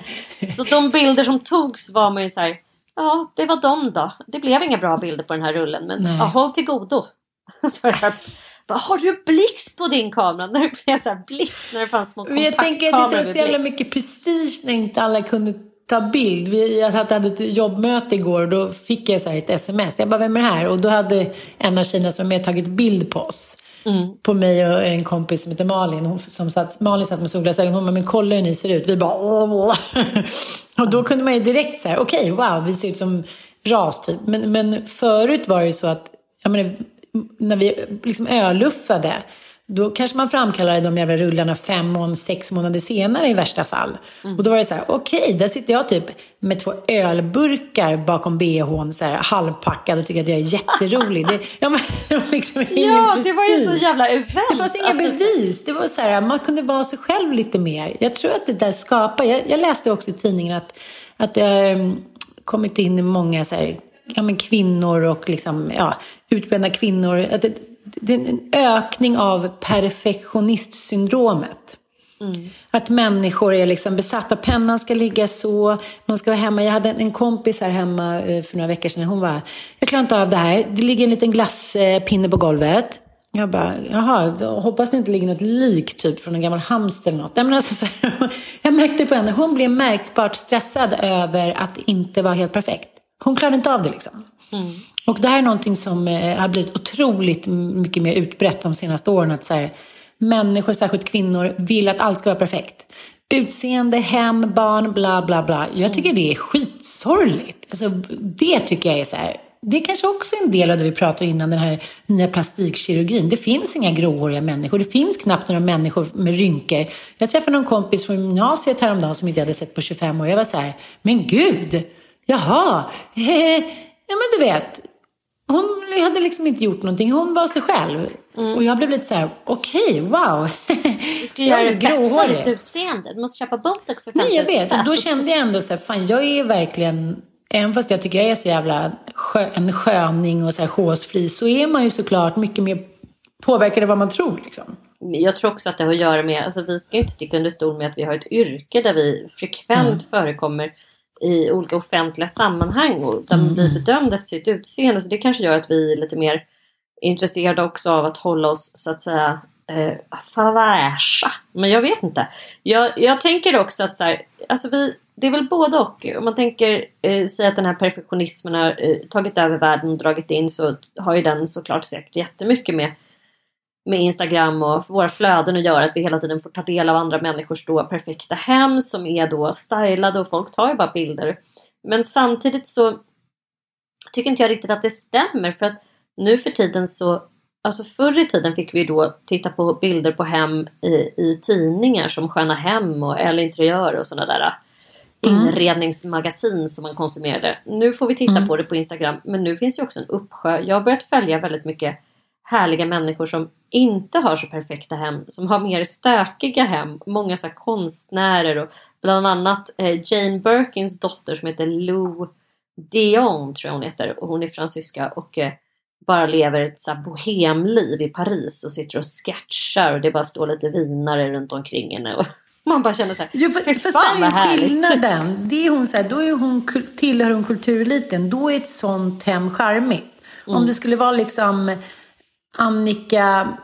Så de bilder som togs var man ju så här, ja det var de då. Det blev inga bra bilder på den här rullen men Nej. ja, håll till godo. *laughs* Så här, bara, har du blixt på din kamera? När det blev så här blixt när det fanns små Men jag tänker att det kompaktkameror var så jävla mycket prestige när inte alla kunde ta bild. Vi, jag hade ett jobbmöte igår och då fick jag så ett sms. Jag bara, vem är det här? Och då hade en av Kina som var med tagit bild på oss. Mm. På mig och en kompis som heter Malin. Hon, som satt, Malin satt med solglasögon. Hon bara, men kolla hur ni ser ut. Vi bara. Och då kunde man ju direkt så här, okej, wow, vi ser ut som ras typ. Men, men förut var det ju så att, jag menar, när vi liksom öluffade. Då kanske man framkallar de jävla rullarna fem, mån, sex månader senare i värsta fall. Mm. Och då var det så här, okej, okay, där sitter jag typ med två ölburkar bakom bhn, så här, halvpackad och tycker att jag är jätterolig. Det, ja, men, *laughs* det var liksom ingen Ja, prestige. det var ju så jävla event. Det fanns inga bevis. Det var så här, man kunde vara sig själv lite mer. Jag tror att det där skapar, jag, jag läste också i tidningen att, att det har kommit in många så här, ja, men kvinnor och liksom, ja, utbrända kvinnor. Att det, det är en ökning av perfektionistsyndromet. Mm. Att människor är liksom besatta. Pennan ska ligga så, man ska vara hemma. Jag hade en kompis här hemma eh, för några veckor sedan. Hon var jag klarar inte av det här. Det ligger en liten glasspinne på golvet. Jag bara, jaha, hoppas det inte ligger något lik typ från en gammal hamster eller något. Nej, men alltså, så här, *laughs* jag märkte på henne, hon blev märkbart stressad över att inte var helt perfekt. Hon klarade inte av det liksom. Mm. Och det här är någonting som eh, har blivit otroligt mycket mer utbrett de senaste åren. Att så här, människor, särskilt kvinnor, vill att allt ska vara perfekt. Utseende, hem, barn, bla bla bla. Jag tycker det är skitsorgligt. Alltså, det tycker jag är så här. Det är kanske också en del av det vi pratade innan, den här nya plastikkirurgin. Det finns inga gråhåriga människor. Det finns knappt några människor med rynkor. Jag träffade någon kompis från gymnasiet häromdagen som inte hade sett på 25 år. Jag var så här, men gud, jaha, *laughs* ja men du vet. Hon hade liksom inte gjort någonting. Hon var sig själv. Mm. Och jag blev lite så här, okej, okay, wow. Du ska göra det bästa ditt utseende. Du måste köpa botox för 50 Nej, jag vet. Och då kände jag ändå så här, fan jag är verkligen, även fast jag tycker jag är så jävla skö, en sköning och så här håsfri, så är man ju såklart mycket mer påverkad av vad man tror. Liksom. Jag tror också att det har att göra med, alltså vi ska inte sticka under stol med att vi har ett yrke där vi frekvent Mm. förekommer i olika offentliga sammanhang och där man blir Mm. bedömd efter sitt utseende. Så det kanske gör att vi är lite mer intresserade också av att hålla oss så att säga eh, fräscha. Men jag vet inte. Jag, jag tänker också att så här, alltså vi, det är väl både och. Om man tänker eh, sig att den här perfektionismen har eh, tagit över världen och dragit in så har ju den såklart säkert jättemycket med med Instagram och våra flöden att göra att vi hela tiden får ta del av andra människors då perfekta hem som är då stylade och folk tar ju bara bilder. Men samtidigt så tycker inte jag riktigt att det stämmer för att nu för tiden så Alltså förr i tiden fick vi då titta på bilder på hem i, i tidningar som Sköna Hem och Elle Interiör och sådana där Mm. inredningsmagasin som man konsumerade. Nu får vi titta Mm. på det på Instagram men nu finns ju också en uppsjö. Jag har börjat följa väldigt mycket härliga människor som inte har så perfekta hem, som har mer stökiga hem. Många så konstnärer och bland annat eh, Jane Birkins dotter som heter Lou Dion tror jag hon heter och hon är fransyska och eh, bara lever ett så bohemliv i Paris och sitter och sketchar och det bara står lite vinare runt omkring henne. Och *laughs* man bara känner så här, Jo, för, för fan vad är härligt. skillnaden. Det är hon så här, då är hon, tillhör hon kultureliten. Då är ett sånt hem charmigt. Mm. Om det skulle vara liksom Annika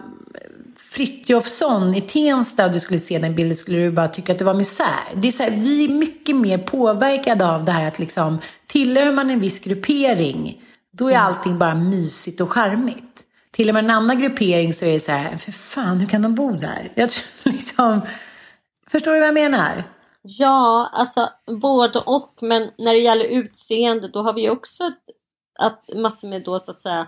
Frithiofsson i Tensta och du skulle se den bilden skulle du bara tycka att det var misär. Det är så här, vi är mycket mer påverkade av det här att liksom tillhör man en viss gruppering då är Mm. allting bara mysigt och charmigt. Tillhör man en annan gruppering så är det så här, för fan hur kan de bo där? Jag tror *laughs* liksom, förstår du vad jag menar? Ja, alltså både och. Men när det gäller utseende då har vi också att massor med då så att säga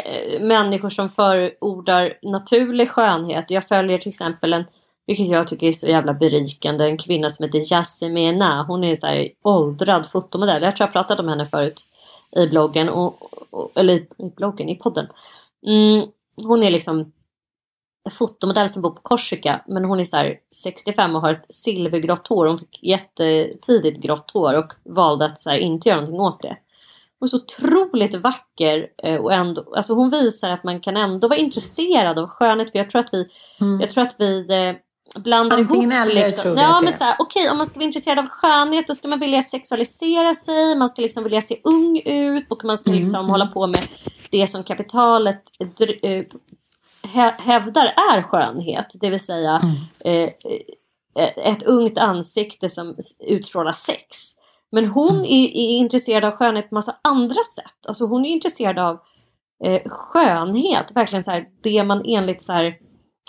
eh, människor som förordar naturlig skönhet. Jag följer till exempel en, vilket jag tycker är så jävla berikande, en kvinna som heter Yasemina. Hon är så här åldrad fotomodell. Jag tror jag pratat om henne förut i bloggen, och, och, eller i, i bloggen, i podden. Mm, hon är liksom fotomodell som bor på Korsika men hon är så här 65 och har ett silvergrått hår. Hon fick jättetidigt grått hår och valde att så här, inte göra någonting åt det. Hon är så otroligt vacker eh, och ändå, alltså hon visar att man kan ändå vara intresserad av skönhet för jag tror att vi, jag tror att vi eh, blandar Mm. Antingen ihop eller liksom. tror Ja men så här, okej om man ska vara intresserad av skönhet då ska man vilja sexualisera sig, man ska liksom vilja se ung ut och man ska Mm, liksom hålla på med det som kapitalet eh, hä- hävdar är skönhet. Det vill säga Mm. eh, ett ungt ansikte som utstrålar sex. Men hon Mm. är, är intresserad av skönhet på massa andra sätt. Alltså hon är intresserad av eh, skönhet, verkligen så här, det man enligt så här,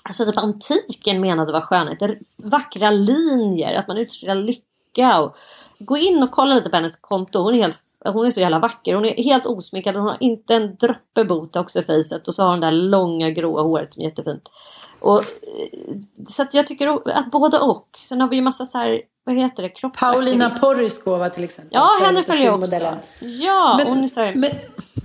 alltså typ antiken menade var skönhet. Vackra linjer, att man utstrålar lycka. Och, gå in och kolla lite på hennes konto. Hon är helt hon är så jävla vacker. Hon är helt osminkad. Hon har inte en droppe botox i facet. Och så har hon det där långa gråa håret som är jättefint. Och, eh, så jag tycker att både och. Sen har vi ju massa så här, vad heter det, Paulina Poriskova till exempel. Ja, henne följer jag också. Ja, men, hon är så men,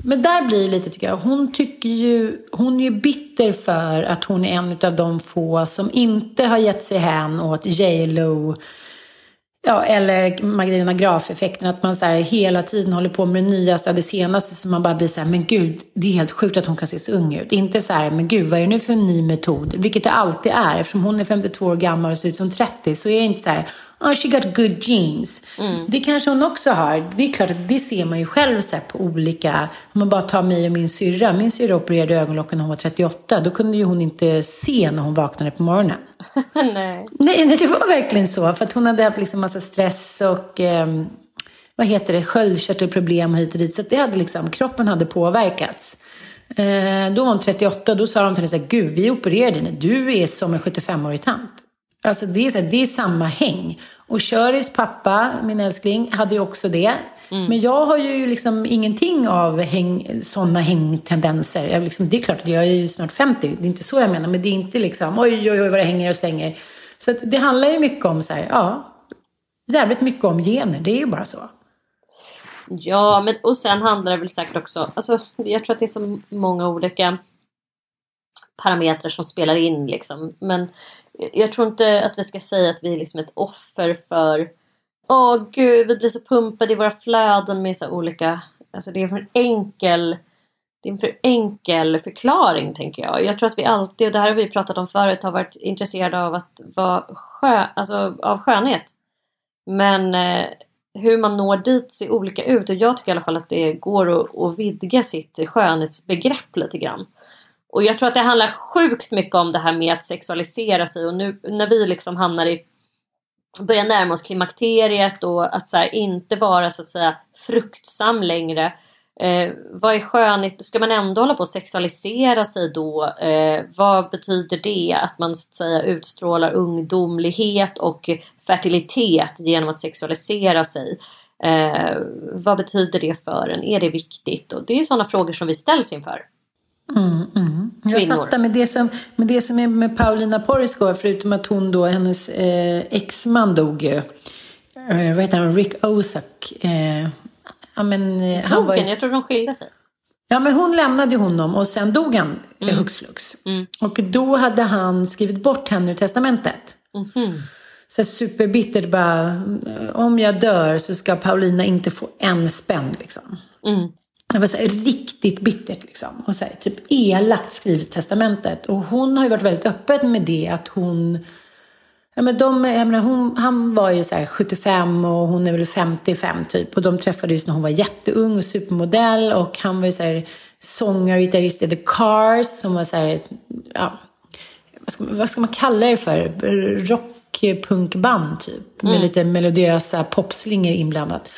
men där blir det lite tycker jag. Hon tycker ju, hon är ju bitter för att hon är en av de få som inte har gett sig hän åt J Lo Ja, eller Magdalena Graf-effekten, att man så här hela tiden håller på med det nyaste, det senaste, så man bara blir så här, men gud, det är helt sjukt att hon kan se så ung ut. Inte så här, men gud, vad är det nu för en ny metod? Vilket det alltid är, eftersom hon är 52 år gammal och ser ut som 30, så är det inte så här, oh she got good genes. Mm. Det kanske hon också har. Det är klart att det ser man ju själv så på olika, om man bara tar mig och min syrra. Min syrra opererade ögonlocken när hon var 38. Då kunde ju hon inte se när hon vaknade på morgonen. *laughs* nej. nej. det var verkligen så. För att hon hade haft liksom massa stress och eh, vad heter det, sköldkörtelproblem hit och dit. Så det hade liksom, kroppen hade påverkats. Eh, då var hon 38 och då sa de till henne så här, gud vi opererade henne, du är som en 75-årig tant. Alltså det är, så här, det är samma häng. Och Köris pappa, min älskling, hade ju också det. Mm. Men jag har ju liksom ingenting av häng, sådana hängtendenser. Jag liksom, det är klart, jag är ju snart 50, det är inte så jag menar. Men det är inte liksom oj, oj, oj vad det hänger och slänger. Så det handlar ju mycket om så här, ja, jävligt mycket om gener. Det är ju bara så. Ja, men och sen handlar det väl säkert också, alltså jag tror att det är så många olika parametrar som spelar in liksom. Men jag tror inte att vi ska säga att vi är liksom ett offer för Åh oh, gud, vi blir så pumpade i våra flöden med så olika... Alltså det är för enkel... Det är en för enkel förklaring tänker jag. Jag tror att vi alltid, och det här har vi pratat om förut, har varit intresserade av att vara skö, alltså av skönhet. Men eh, hur man når dit ser olika ut och jag tycker i alla fall att det går att, att vidga sitt skönhetsbegrepp lite grann. Och jag tror att det handlar sjukt mycket om det här med att sexualisera sig och nu när vi liksom hamnar i börjar närma oss klimakteriet och att så här, inte vara så att säga fruktsam längre. Eh, vad är skönhet? Ska man ändå hålla på att sexualisera sig då? Eh, vad betyder det att man så att säga utstrålar ungdomlighet och fertilitet genom att sexualisera sig? Eh, vad betyder det för en? Är det viktigt? Och det är sådana frågor som vi ställs inför. Mm, mm. Jag fattar, med det, som, med det som är med Paulina Poriskova, förutom att hon då, hennes eh, exman dog ju. Eh, vad heter han? Rick Osak. Eh, ja, men, eh, han var ju... Jag tror de skilde sig. Ja, men hon lämnade honom och sen dog han eh, mm. hux flux. Mm. Och då hade han skrivit bort henne ur testamentet. Mm. Så superbittert bara, om jag dör så ska Paulina inte få en spänn liksom. Mm. Det var så här, riktigt bittert liksom. Och så här, typ elakt skrivet testamentet. Och hon har ju varit väldigt öppen med det. Att hon... Ja, men de, jag menar, hon, han var ju så här 75 och hon är väl 55 typ. Och de träffades när hon var jätteung och supermodell. Och han var ju så här sångare gitarrist i The Cars. Som var så här, ja, vad ska, vad ska man kalla det för? Rockpunkband typ. Med mm. lite melodiösa popslingor inblandat.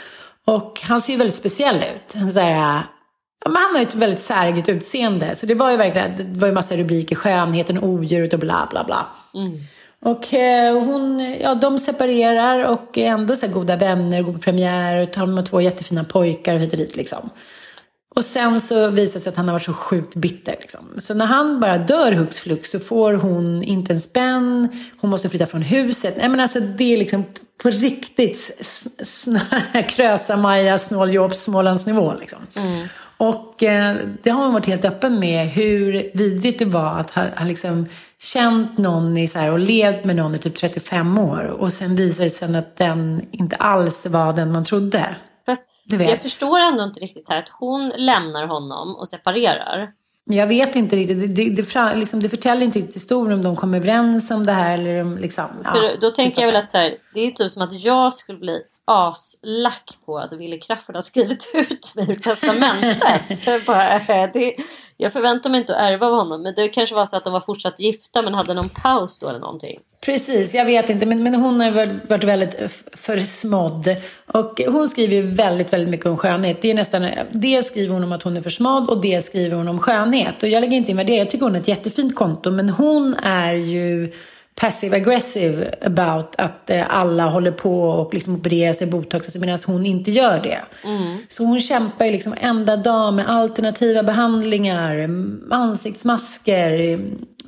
Och han ser ju väldigt speciell ut. Han, så här, men han har ett väldigt särget utseende. Så det var ju verkligen, det var ju massa rubriker. Skönheten, odjuret och bla bla bla. Mm. Och eh, hon, ja, de separerar och är ändå så goda vänner, går på premiär och tar med två jättefina pojkar och hit och dit liksom. Och sen så visar det sig att han har varit så sjukt bitter. Liksom. Så när han bara dör hux flux så får hon inte en spänn, hon måste flytta från huset. Nej men alltså det är liksom på riktigt *laughs* Krösa-Maja, snåljåp, Smålandsnivå. Liksom. Mm. Och eh, det har hon varit helt öppen med hur vidrigt det var att ha, ha liksom känt någon i så här, och levt med någon i typ 35 år och sen visar det sig att den inte alls var den man trodde. Fast jag förstår ändå inte riktigt här att hon lämnar honom och separerar. Jag vet inte riktigt. Det, det, det, liksom, det förtäller inte riktigt historien om de kommer överens om det här. Eller om, liksom, För ja, då tänker jag väl att så här, det är typ som att jag skulle bli aslack på att Wille Crafoord har skrivit *laughs* ut mig ur testamentet. jag, bara, eh, det, jag förväntar mig inte att ärva av honom. Men det kanske var så att de var fortsatt gifta men hade någon paus då eller någonting. Precis, jag vet inte. Men, men hon har varit väldigt försmådd. Och hon skriver väldigt, väldigt mycket om skönhet. Det är nästan, det skriver hon om att hon är försmådd och det skriver hon om skönhet. Och jag lägger inte in med det. Jag tycker hon har ett jättefint konto. Men hon är ju passive aggressive about att eh, alla håller på och liksom opererar sig botox alltså, medan hon inte gör det. Mm. Så hon kämpar ju liksom enda dag med alternativa behandlingar, ansiktsmasker,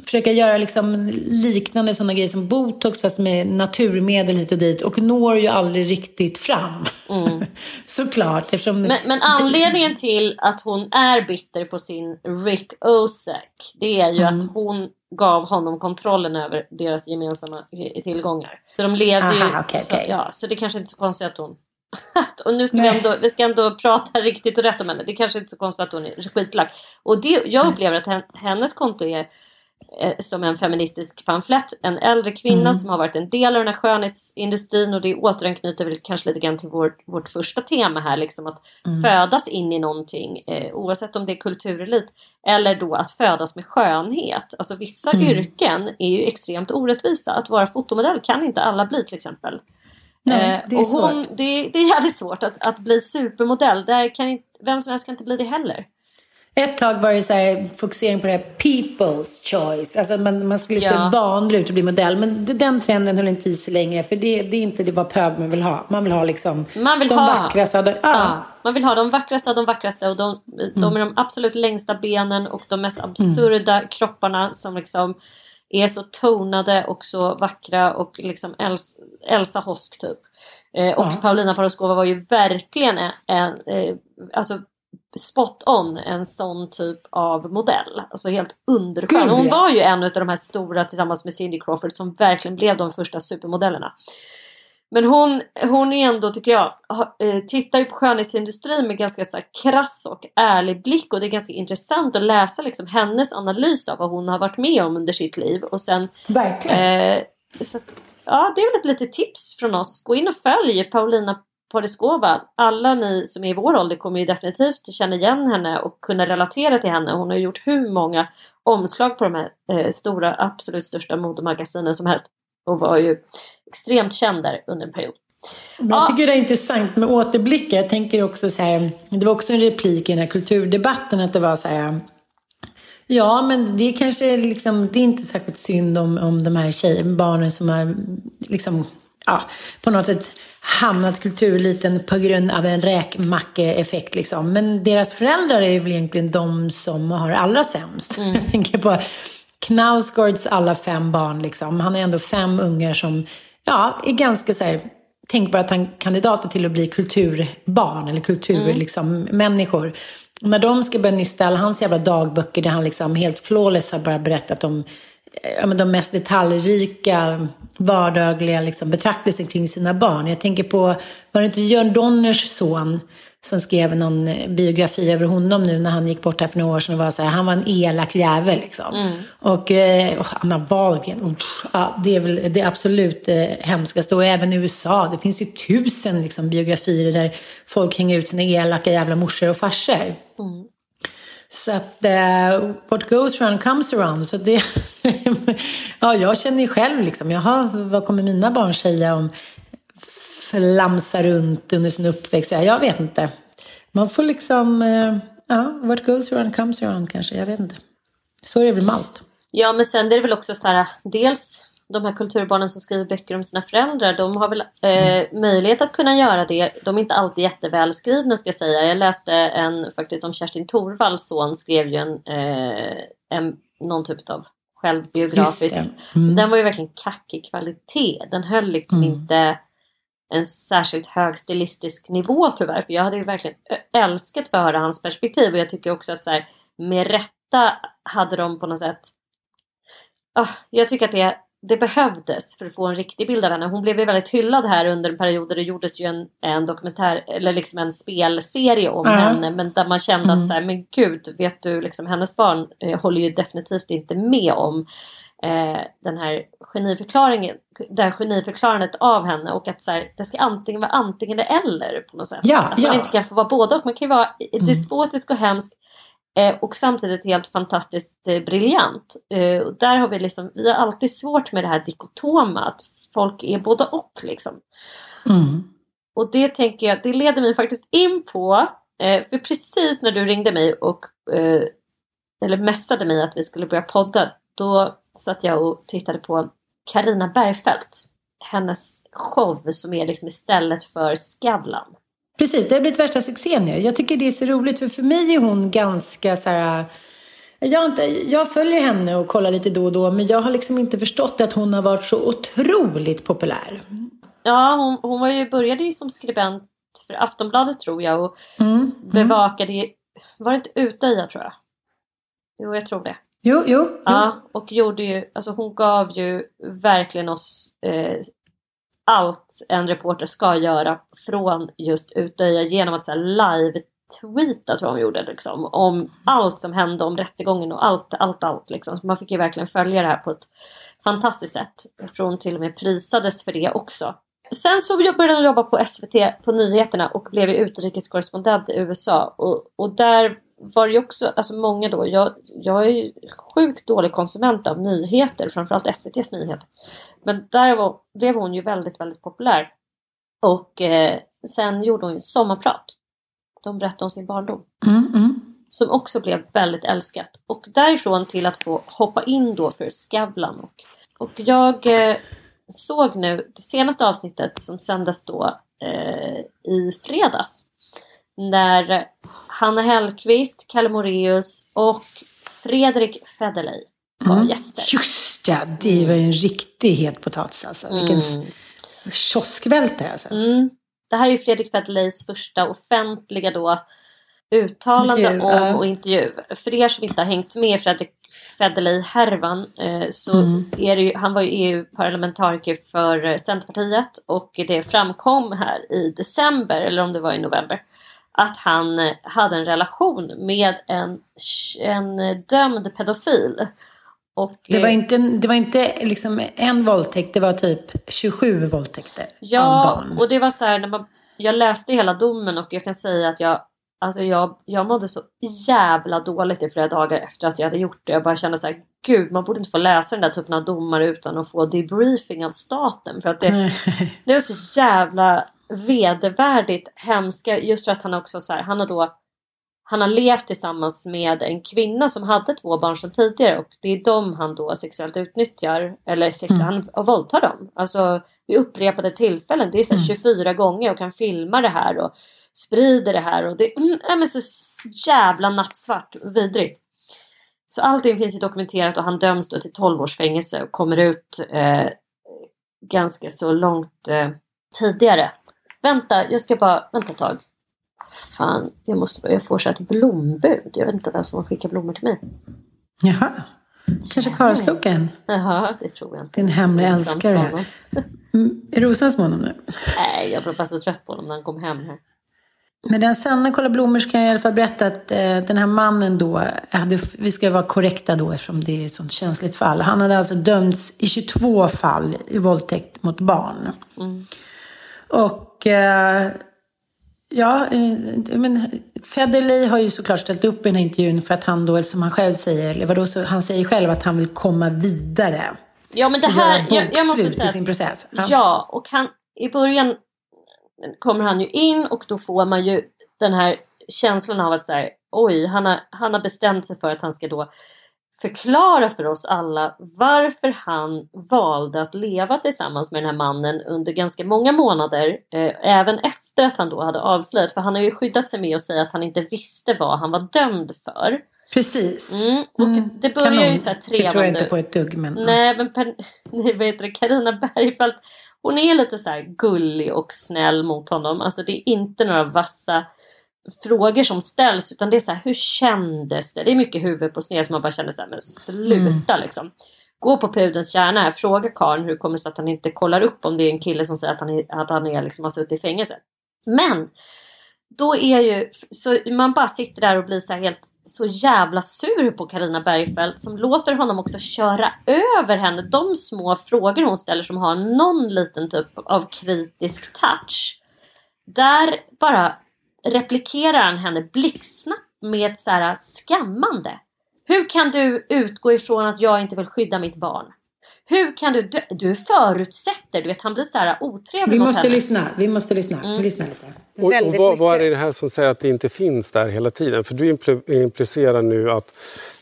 försöka göra liksom liknande sådana grejer som botox fast med naturmedel hit och dit och når ju aldrig riktigt fram. Mm. *laughs* Såklart. Eftersom... Men, men anledningen till att hon är bitter på sin Rick Osek det är ju Mm. att hon gav honom kontrollen över deras gemensamma tillgångar. Så de levde ju... Aha, okej, så, okej. Ja, så det kanske inte är så konstigt att hon... *laughs* och nu ska vi ändå, vi ska ändå prata riktigt och rätt om henne. Det kanske inte är så konstigt att hon är skitlack. Och det, jag upplever att hen- hennes konto är som en feministisk pamflett. En äldre kvinna Mm. som har varit en del av den här skönhetsindustrin och det återanknyter väl kanske lite grann till vårt, vårt första tema här. Liksom att Mm. födas in i någonting eh, oavsett om det är kulturelit eller då att födas med skönhet. Alltså vissa Mm. yrken är ju extremt orättvisa. Att vara fotomodell kan inte alla bli till exempel. Nej, Eh, det är och hon, svårt. det, det är jävligt svårt att, att bli supermodell. Där kan inte, vem som helst kan inte bli det heller. Ett tag var det så här, fokusering på det här people's choice. Alltså man, man skulle se Ja. vanlig ut och bli modell. Men den trenden höll inte i sig längre. För det, det är inte det vad pöbeln vill ha. Man vill ha liksom Man vill de ha, vackraste. de- Ja. Ja, man vill ha de vackraste av de vackraste och de, de med de absolut längsta benen och de mest absurda kropparna som liksom är så tonade och så vackra och liksom Els, Elsa Hosk typ. Eh, och Ja. Paulina Poroskova var ju verkligen en, en eh, alltså spot on en sån typ av modell. Alltså helt underskön. Hon var ju en av de här stora tillsammans med Cindy Crawford som verkligen blev de första supermodellerna. Men hon, hon är ändå, tycker jag, eh, tittar ju på skönhetsindustrin med ganska så här, krass och ärlig blick och det är ganska intressant att läsa liksom, hennes analys av vad hon har varit med om under sitt liv. Och sen, Verkligen. eh, så att, ja, det är väl ett litet tips från oss. Gå in och följ Paulina Podeskova. Alla ni som är i vår ålder kommer ju definitivt känna igen henne och kunna relatera till henne. Hon har gjort hur många omslag på de här eh, stora, absolut största modemagasinen som helst. Och var ju extremt känd där under en period. Men jag tycker det är intressant med återblickar. Jag tänker också så här, det var också en replik i den här kulturdebatten att det var så här, ja men det är kanske liksom, det är inte särskilt synd om, om de här tjejerna, barnen som har liksom, ja, på något sätt hamnat kultureliten på grund av en räkmackeeffekt liksom. Men deras föräldrar är väl egentligen de som har allra sämst. Jag tänker på Knausgårds alla fem barn liksom. Han har ändå fem ungar som, ja, är ganska så här tänkbara kandidater till att bli kulturbarn eller kulturmänniskor. Mm. Liksom, människor. När de ska börja nysta alla hans jävla dagböcker där han liksom helt flawless har bara berättat om ja, men de mest detaljrika vardagliga liksom, betraktelser kring sina barn. Jag tänker på, var det inte Jörn Donners son som skrev någon eh, biografi över honom nu när han gick bort här för några år sedan och var så här, han var en elak jävel liksom. Mm. Och eh, oh, Anna Wahlgren, ja, det är väl det absolut eh, hemskaste. Och även i USA, det finns ju tusen liksom, biografier där folk hänger ut sina elaka jävla morsor och farsor. Mm. Så att eh, what goes around comes around. Så det, *laughs* ja, jag känner ju själv liksom, jaha, vad kommer mina barn säga om flamsa runt under sin uppväxt? Ja, Jag vet inte. Man får liksom, eh, ja, what goes around comes around kanske, jag vet inte. Så är det väl med allt. Ja men sen är det väl också så här, dels de här kulturbarnen som skriver böcker om sina föräldrar, de har väl eh, möjlighet att kunna göra det. De är inte alltid jättevälskrivna ska jag säga. Jag läste en faktiskt om Kerstin Thorvalls son skrev ju en, eh, en någon typ av självbiografisk. Mm. Den var ju verkligen kackig kvalitet. Den höll liksom Mm. inte en särskilt hög stilistisk nivå tyvärr. För jag hade ju verkligen älskat att höra hans perspektiv. Och jag tycker också att så här, med rätta hade de på något sätt... Ah, jag tycker att det, det behövdes för att få en riktig bild av henne. Hon blev ju väldigt hyllad här under en period där det gjordes ju en, en dokumentär eller liksom en spelserie om Ja. henne. Men där man kände Mm. att så här, men gud, vet du, liksom, hennes barn eh, håller ju definitivt inte med om eh, den här geniförklaringen, det här geniförklarandet av henne och att så här, det ska antingen vara antingen eller på något sätt. Ja, att man ja. inte kan få vara båda och man kan ju vara Mm. despotisk och hemsk eh, och samtidigt helt fantastiskt eh, briljant. Eh, och där har vi liksom, vi har alltid svårt med det här dikotoma, att folk är både och liksom. Mm. Och det tänker jag, det leder mig faktiskt in på, eh, för precis när du ringde mig och eh, eller messade mig att vi skulle börja podda, då satt jag och tittade på Karina Bergfeldt. Hennes show som är liksom istället för Skavlan. Precis, det har blivit värsta succén nu. Jag tycker det är så roligt för för mig är hon ganska så här... Jag, inte, jag följer henne och kollar lite då och då men jag har liksom inte förstått att hon har varit så otroligt populär. Ja, hon, hon var ju, började ju som skribent för Aftonbladet tror jag och Mm, bevakade, var det inte Utöja tror jag? Jo, jag tror det. Jo, jo. jo. Ja, och gjorde ju, alltså hon gav ju verkligen oss eh, allt en reporter ska göra från just Utöja genom att så här, live-tweeta tror jag hon gjorde liksom, om allt som hände, om rättegången och allt, allt, allt liksom. Så man fick ju verkligen följa det här på ett fantastiskt sätt. Jag tror hon till och med prisades för det också. Sen så började hon jobba på SVT på nyheterna och blev ju utrikeskorrespondent i USA. Och, och där var det också, alltså många då, jag, jag är ju sjukt dålig konsument av nyheter, framförallt SVTs nyheter. Men där var, blev hon ju väldigt, väldigt populär. Och eh, sen gjorde hon ju Sommarprat. De berättade om sin barndom. Mm, mm. Som också blev väldigt älskat. Och därifrån till att få hoppa in då för Skavlan. Och, och jag eh, såg nu det senaste avsnittet som sändes då eh, i fredags. När Hanna Hellquist, Kalle Moreus och Fredrik Federley var Mm. gäster. Just ja, det var ju en riktig het potatis alltså. Vilken Mm. kioskvältare alltså. Mm. Det här är ju Fredrik Federleys första offentliga då uttalande Intervju, om ja. och intervju. För er som inte har hängt med Fredrik Federley-härvan eh, så Mm. är det ju, han var ju EU-parlamentariker för eh, Centerpartiet och det framkom här i december, eller om det var i november, att han hade en relation med en, en dömd pedofil. Och, Det var eh, inte, det var inte liksom en våldtäkt, det var typ 27 våldtäkter av Ja, barn. och det var så här när man, jag läste hela domen och jag kan säga att jag, alltså jag, jag mådde så jävla dåligt i flera dagar efter att jag hade gjort det. Jag bara kände så här, gud man borde inte få läsa den där typen av domar utan att få debriefing av staten. För att det, *laughs* det var så jävla vedervärdigt hemska just för att han också så här, han har då han har levt tillsammans med en kvinna som hade två barn sedan tidigare och det är dem han då sexuellt utnyttjar. Eller sex, Mm. han våldtar dem. Alltså vid upprepade tillfällen. Det är så här 24 gånger och kan filma det här och sprider det här. Och det mm, är men så jävla nattsvart. Vidrigt. Så allting finns ju dokumenterat och han döms då till 12 års fängelse och kommer ut eh, ganska så långt eh, tidigare. Vänta, jag ska bara, vänta ett tag. Fan, jag, måste, jag får så ett blombud. Jag vet inte vem som har skickat blommor till mig. Jaha. Kanske karlslocken? Jaha, det tror jag inte. Din hemliga älskare. Mm, Är Rosans honom nu? Nej, jag blev bara så trött på honom när han kom hem här. Men den sanna kolla blommor kan jag i alla fall berätta att eh, den här mannen då, hade, vi ska vara korrekta då eftersom det är ett sånt känsligt fall. Han hade alltså dömts i 22 fall i våldtäkt mot barn. Mm. Och eh, ja, eh, men Federley har ju såklart ställt upp i den här intervjun för att han då, som han själv säger, eller vadå, så han säger själv att han vill komma vidare. Ja, men det här... Jag, jag måste säga i sin process. Ja. ja, och han, i början kommer han ju in och då får man ju den här känslan av att så här, oj, han har, han har bestämt sig för att han ska då förklara för oss alla varför han valde att leva tillsammans med den här mannen under ganska många månader. Eh, även efter att han då hade avslöjat. För han har ju skyddat sig med att säga att han inte visste vad han var dömd för. Precis. Mm, och Mm, det börjar kanon. ju så här Det tror jag trevande. inte på ett dugg. Men. Nej men per, nej, vad heter det, Carina Bergfeldt hon är lite så här gullig och snäll mot honom. Alltså det är inte några vassa frågor som ställs utan det är så här, hur kändes det? Det är mycket huvud på sned som man bara känner så här, men sluta liksom. Gå på pudelns kärna här, fråga karln hur det kommer sig att han inte kollar upp om det är en kille som säger att han, är, att han är, liksom, har suttit i fängelse. Men då är ju, så man bara sitter där och blir så här helt så jävla sur på Karina Bergfeldt som låter honom också köra över henne. De små frågor hon ställer som har någon liten typ av kritisk touch. Där bara replikerar han henne blixtsnabbt med så här skammande. Hur kan du utgå ifrån att jag inte vill skydda mitt barn? Hur kan du, du, du förutsätter, du vet han blir så här otrevlig Vi måste henne. lyssna, vi måste lyssna. Mm. Vi lyssnar lite. Och, och vad, vad är det här som säger att det inte finns där hela tiden? För du impl- implicerar nu att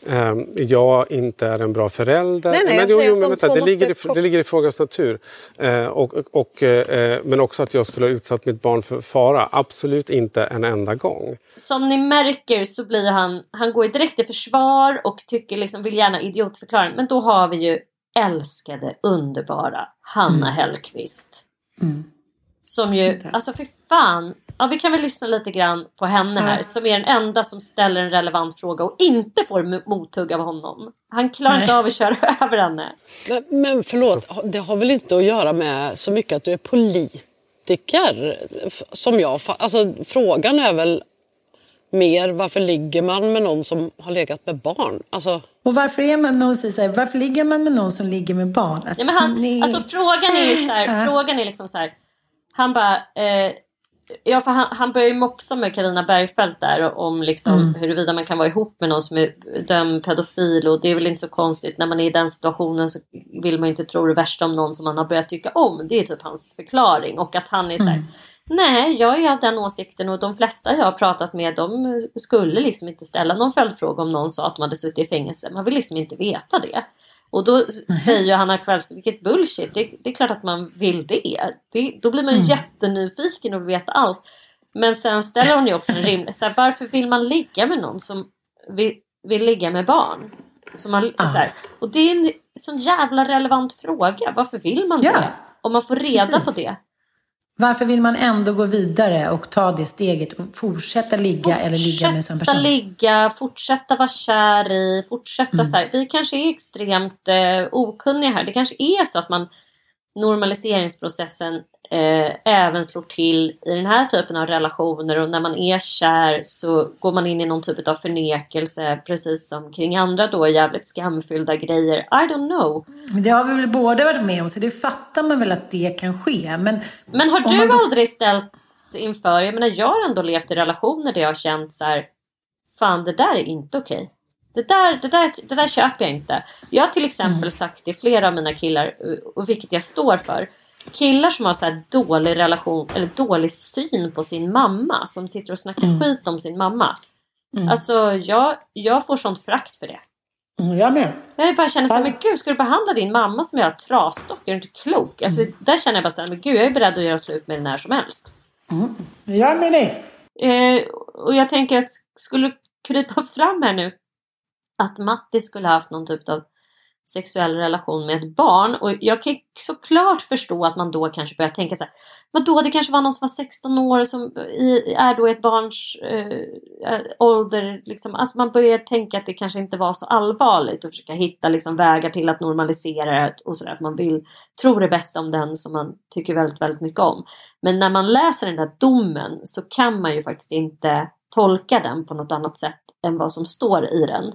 ehm, jag inte är en bra förälder. Nej, nej, jag men, jo, men de vänta, det, ligger i, det ligger i frågans natur. Eh, och, och, eh, men också att jag skulle ha utsatt mitt barn för fara. Absolut inte en enda gång. Som ni märker så blir han, han går direkt i försvar och tycker liksom, vill gärna idiotförklara. Men då har vi ju älskade, underbara Hanna Hellquist. Som ju, alltså för fan. Ja, vi kan väl lyssna lite grann på henne här. Ja. Som är den enda som ställer en relevant fråga och inte får mo- mothugg av honom. Han klarar inte Nej. av att köra *laughs* över henne. Men, men förlåt, det har väl inte att göra med så mycket att du är politiker? Som jag alltså, Frågan är väl mer varför ligger man med någon som har legat med barn? Alltså, Och varför är man någon som säger, varför ligger man med någon som ligger med barn? Alltså, Nej, men han, nej. alltså frågan är ju så här, Ja. frågan är liksom så här. Han bara, eh, ja för han, han börjar ju mopsa med Carina Bergfeldt där om liksom Mm. huruvida man kan vara ihop med någon som är dömd pedofil och det är väl inte så konstigt när man är i den situationen så vill man ju inte tro det värsta om någon som man har börjat tycka om. Det är typ hans förklaring och att han är så här, Mm. Nej, jag är av den åsikten och de flesta jag har pratat med de skulle liksom inte ställa någon följdfråga om någon sa att de hade suttit i fängelse. Man vill liksom inte veta det. Och då s- säger ju Hanna Kvälls, vilket bullshit, det, det är klart att man vill det. det då blir man ju Mm. jättenyfiken och vill veta allt. Men sen ställer hon ju också en rimlig, så här, varför vill man ligga med någon som vill, vill ligga med barn? Som man, så här, och det är en sån jävla relevant fråga, varför vill man Ja. det? Om man får reda Precis. på det. Varför vill man ändå gå vidare och ta det steget och fortsätta ligga eller ligga med en sån Fortsätta person? ligga, fortsätta vara kär i, fortsätta Mm. så här. Vi kanske är extremt eh, okunniga här. Det kanske är så att man normaliseringsprocessen eh, även slår till i den här typen av relationer och när man är kär så går man in i någon typ av förnekelse precis som kring andra då jävligt skamfyllda grejer. I don't know. Men det har vi väl båda varit med om så det fattar man väl att det kan ske. Men, Men har du man aldrig ställts inför, jag menar jag har ändå levt i relationer där jag har känt så här, fan det där är inte okej. Det där, det, där, det där köper jag inte. Jag har till exempel Mm. sagt till flera av mina killar, och vilket jag står för. Killar som har så här dålig relation, eller dålig syn på sin mamma. Som sitter och snackar Mm. skit om sin mamma. Mm. Alltså jag, jag får sånt frakt för det. Mm, Jag med. Jag bara känner såhär, men gud ska du behandla din mamma som jag trasdock? Är du inte klok? Alltså, Mm. Där känner jag bara såhär, men gud jag är beredd att göra slut med den när som helst. Jag med dig. Eh, och jag tänker att skulle krypa fram här nu att Matti skulle ha haft någon typ av sexuell relation med ett barn. Och jag kan såklart förstå att man då kanske börjar tänka så här. Vadå, det kanske var någon som var 16 år som är då i ett barns eh, eh, ålder. Liksom. Alltså man börjar tänka att det kanske inte var så allvarligt och försöka hitta liksom, vägar till att normalisera det och sådär. Att man vill tro det bästa om den som man tycker väldigt, väldigt mycket om. Men när man läser den där domen så kan man ju faktiskt inte tolka den på något annat sätt än vad som står i den.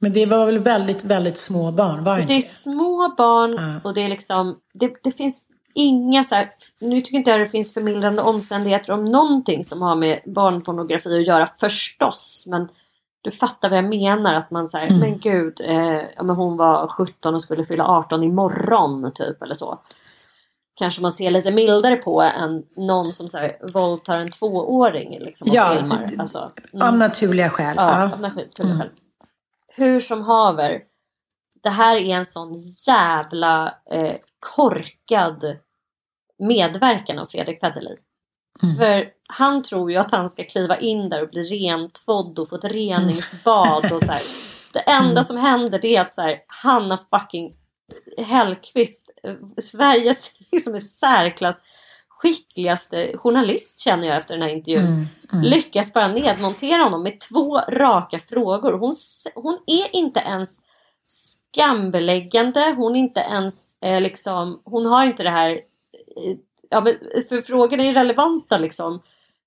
Men det var väl väldigt, väldigt små barn, var det Det är små barn och det är liksom, det, det finns inga så här, nu tycker inte jag det finns förmildrande omständigheter om någonting som har med barnpornografi att göra förstås. Men du fattar vad jag menar att man säger, Mm. men gud, eh, ja, men hon var 17 och skulle fylla 18 imorgon typ eller så. Kanske man ser lite mildare på än någon som så här, våldtar en tvååring liksom, och Ja, filmar. Alltså, Av naturliga skäl. Ja, Ja. av naturliga skäl. Hur som haver. Det här är en sån jävla eh, korkad medverkan av Fredrik Federley. För han tror ju att han ska kliva in där och bli rentvådd och få ett reningsbad och så här. Det enda som händer det är att så här, Hanna fucking Hellqvist, eh, Sveriges *laughs* liksom i särklass skickligaste journalist känner jag efter den här intervjun. Mm, mm. Lyckas bara nedmontera honom med två raka frågor. Hon, hon är inte ens skambeläggande. Hon inte ens eh, liksom, hon har inte det här, eh, ja, för frågorna är relevanta liksom.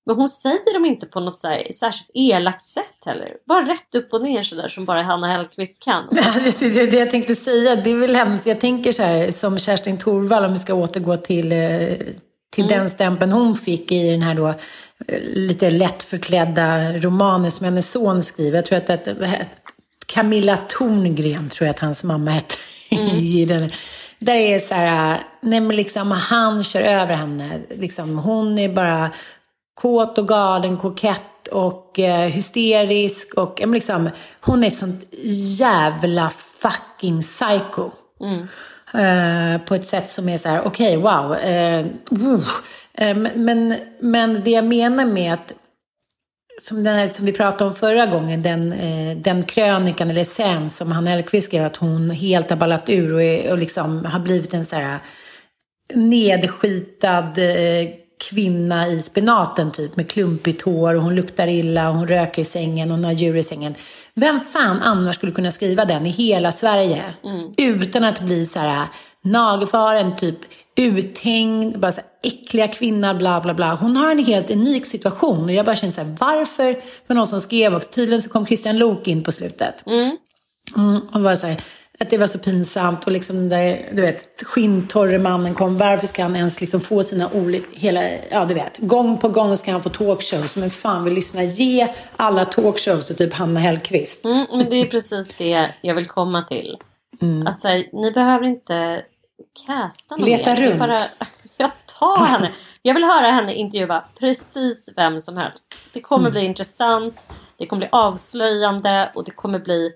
Men hon säger dem inte på något så här, särskilt elakt sätt heller. Bara rätt upp och ner sådär som bara Hanna Hellquist kan. *laughs* Det, det, det jag tänkte säga, det är väl hennes, jag tänker så här som Kerstin Thorvall om vi ska återgå till, eh, till den stämpeln hon fick i den här då eh, lite lätt förklädda romanen som hennes son skriver. Jag tror att, att Camilla Torngren tror jag att hans mamma hette *laughs* i den. Där är så här, nej men liksom han kör över henne. Liksom, hon är bara kåt och galen, kokett och eh, hysterisk. Och men liksom, hon är ett sånt jävla fucking psycho. Mm. Eh, på ett sätt som är så här, okej, okay, wow. Eh, uh. Eh, men, men det jag menar med att som, den här, som vi pratade om förra gången, den, eh, den krönikan eller sen som Hanna Hellquist skrev att hon helt har ballat ur och, är, och liksom har blivit en så här nedskitad eh, kvinna i spenaten typ med klumpigt hår och hon luktar illa och hon röker i sängen och hon har djur i sängen. Vem fan annars skulle kunna skriva den i hela Sverige Mm. utan att bli så här nagelfaren, typ uthängd, bara så här, äckliga kvinna, bla bla bla. Hon har en helt unik situation och jag bara känner så här, varför? För någon som skrev också, tydligen så kom Christian Lok in på slutet. Mm. Mm, och bara så här, att det var så pinsamt och liksom den där, du vet, skinntorre mannen kom. Varför ska han ens liksom få sina olika, hela, ja du vet, gång på gång ska han få talkshows. Men fan vill lyssna, ge alla talkshows till typ Hanna Hellquist. Mm, men det är precis det jag vill komma till. Att säga, ni behöver inte casta någon Leta mer. Runt. Bara, *laughs* jag tar henne. Jag vill höra henne intervjua precis vem som helst. Det kommer Mm. bli intressant. Det kommer bli avslöjande och det kommer bli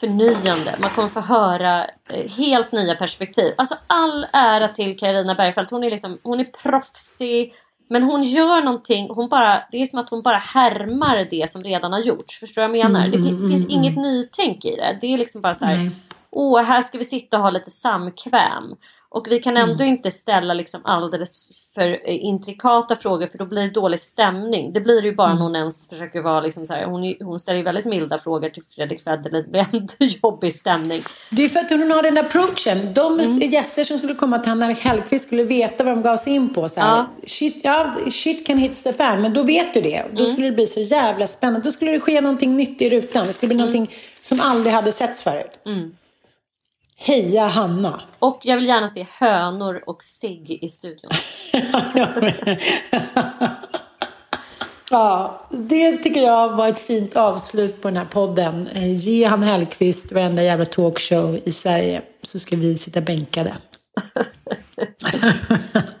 förnyande. Man kommer få höra eh, helt nya perspektiv. Alltså all ära till Carina Bergfeldt. Hon är, liksom, hon är proffsig. Men hon gör någonting. Hon bara, det är som att hon bara härmar det som redan har gjorts. Förstår du vad jag menar? Mm, det mm, fin- finns mm, inget nytänk i det. Det är liksom bara så här. Åh, här ska vi sitta och ha lite samkväm. Och vi kan ändå Mm. inte ställa liksom alldeles för eh, intrikata frågor för då blir det dålig stämning. Det blir det ju bara Mm. när hon ens försöker vara liksom så här. Hon, hon ställer ju väldigt milda frågor till Fredrik Federley. Det blir ändå *laughs* jobbig stämning. Det är för att hon har den approachen. De Mm. gäster som skulle komma till Hanna Hellquist skulle veta vad de gav sig in på. Så här, Ja. shit, ja, shit can hit the fan, men då vet du det. Då Mm. skulle det bli så jävla spännande. Då skulle det ske någonting nytt i rutan. Det skulle bli någonting som aldrig hade setts förut. Mm. Heja Hanna! Och jag vill gärna se hönor och sig i studion. *laughs* Ja, det tycker jag var ett fint avslut på den här podden. Eh, Ge Hanna Hellquist varenda jävla talkshow i Sverige så ska vi sitta bänkade. *laughs*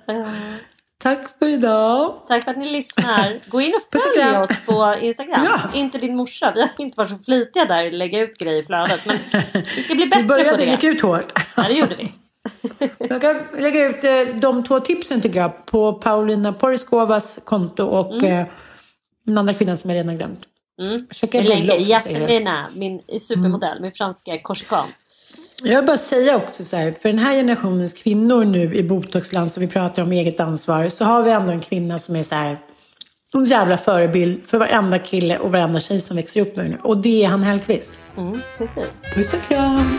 *laughs* Tack för idag. Tack för att ni lyssnar. Gå in och *laughs* följ oss på Instagram. Ja. Inte din morsa. Vi har inte varit så flitiga där att lägga ut grejer i flödet. Men *laughs* vi ska bli bättre Vi på började, det. gick ut hårt. Ja, det gjorde vi. *laughs* Jag kan lägga ut eh, de två tipsen tycker jag på Paulina Poriskovas konto och Mm. eh, den andra kvinnan som jag redan glömt. Mm. Vi. Jasmina, min supermodell, min franska korsikan. Jag vill bara säga också så här, för den här generationens kvinnor nu i botoxland som vi pratar om eget ansvar, så har vi ändå en kvinna som är så här, en jävla förebild för varenda kille och varenda tjej som växer upp nu. Och det är han Hellquist. Mm, precis. Puss och kram!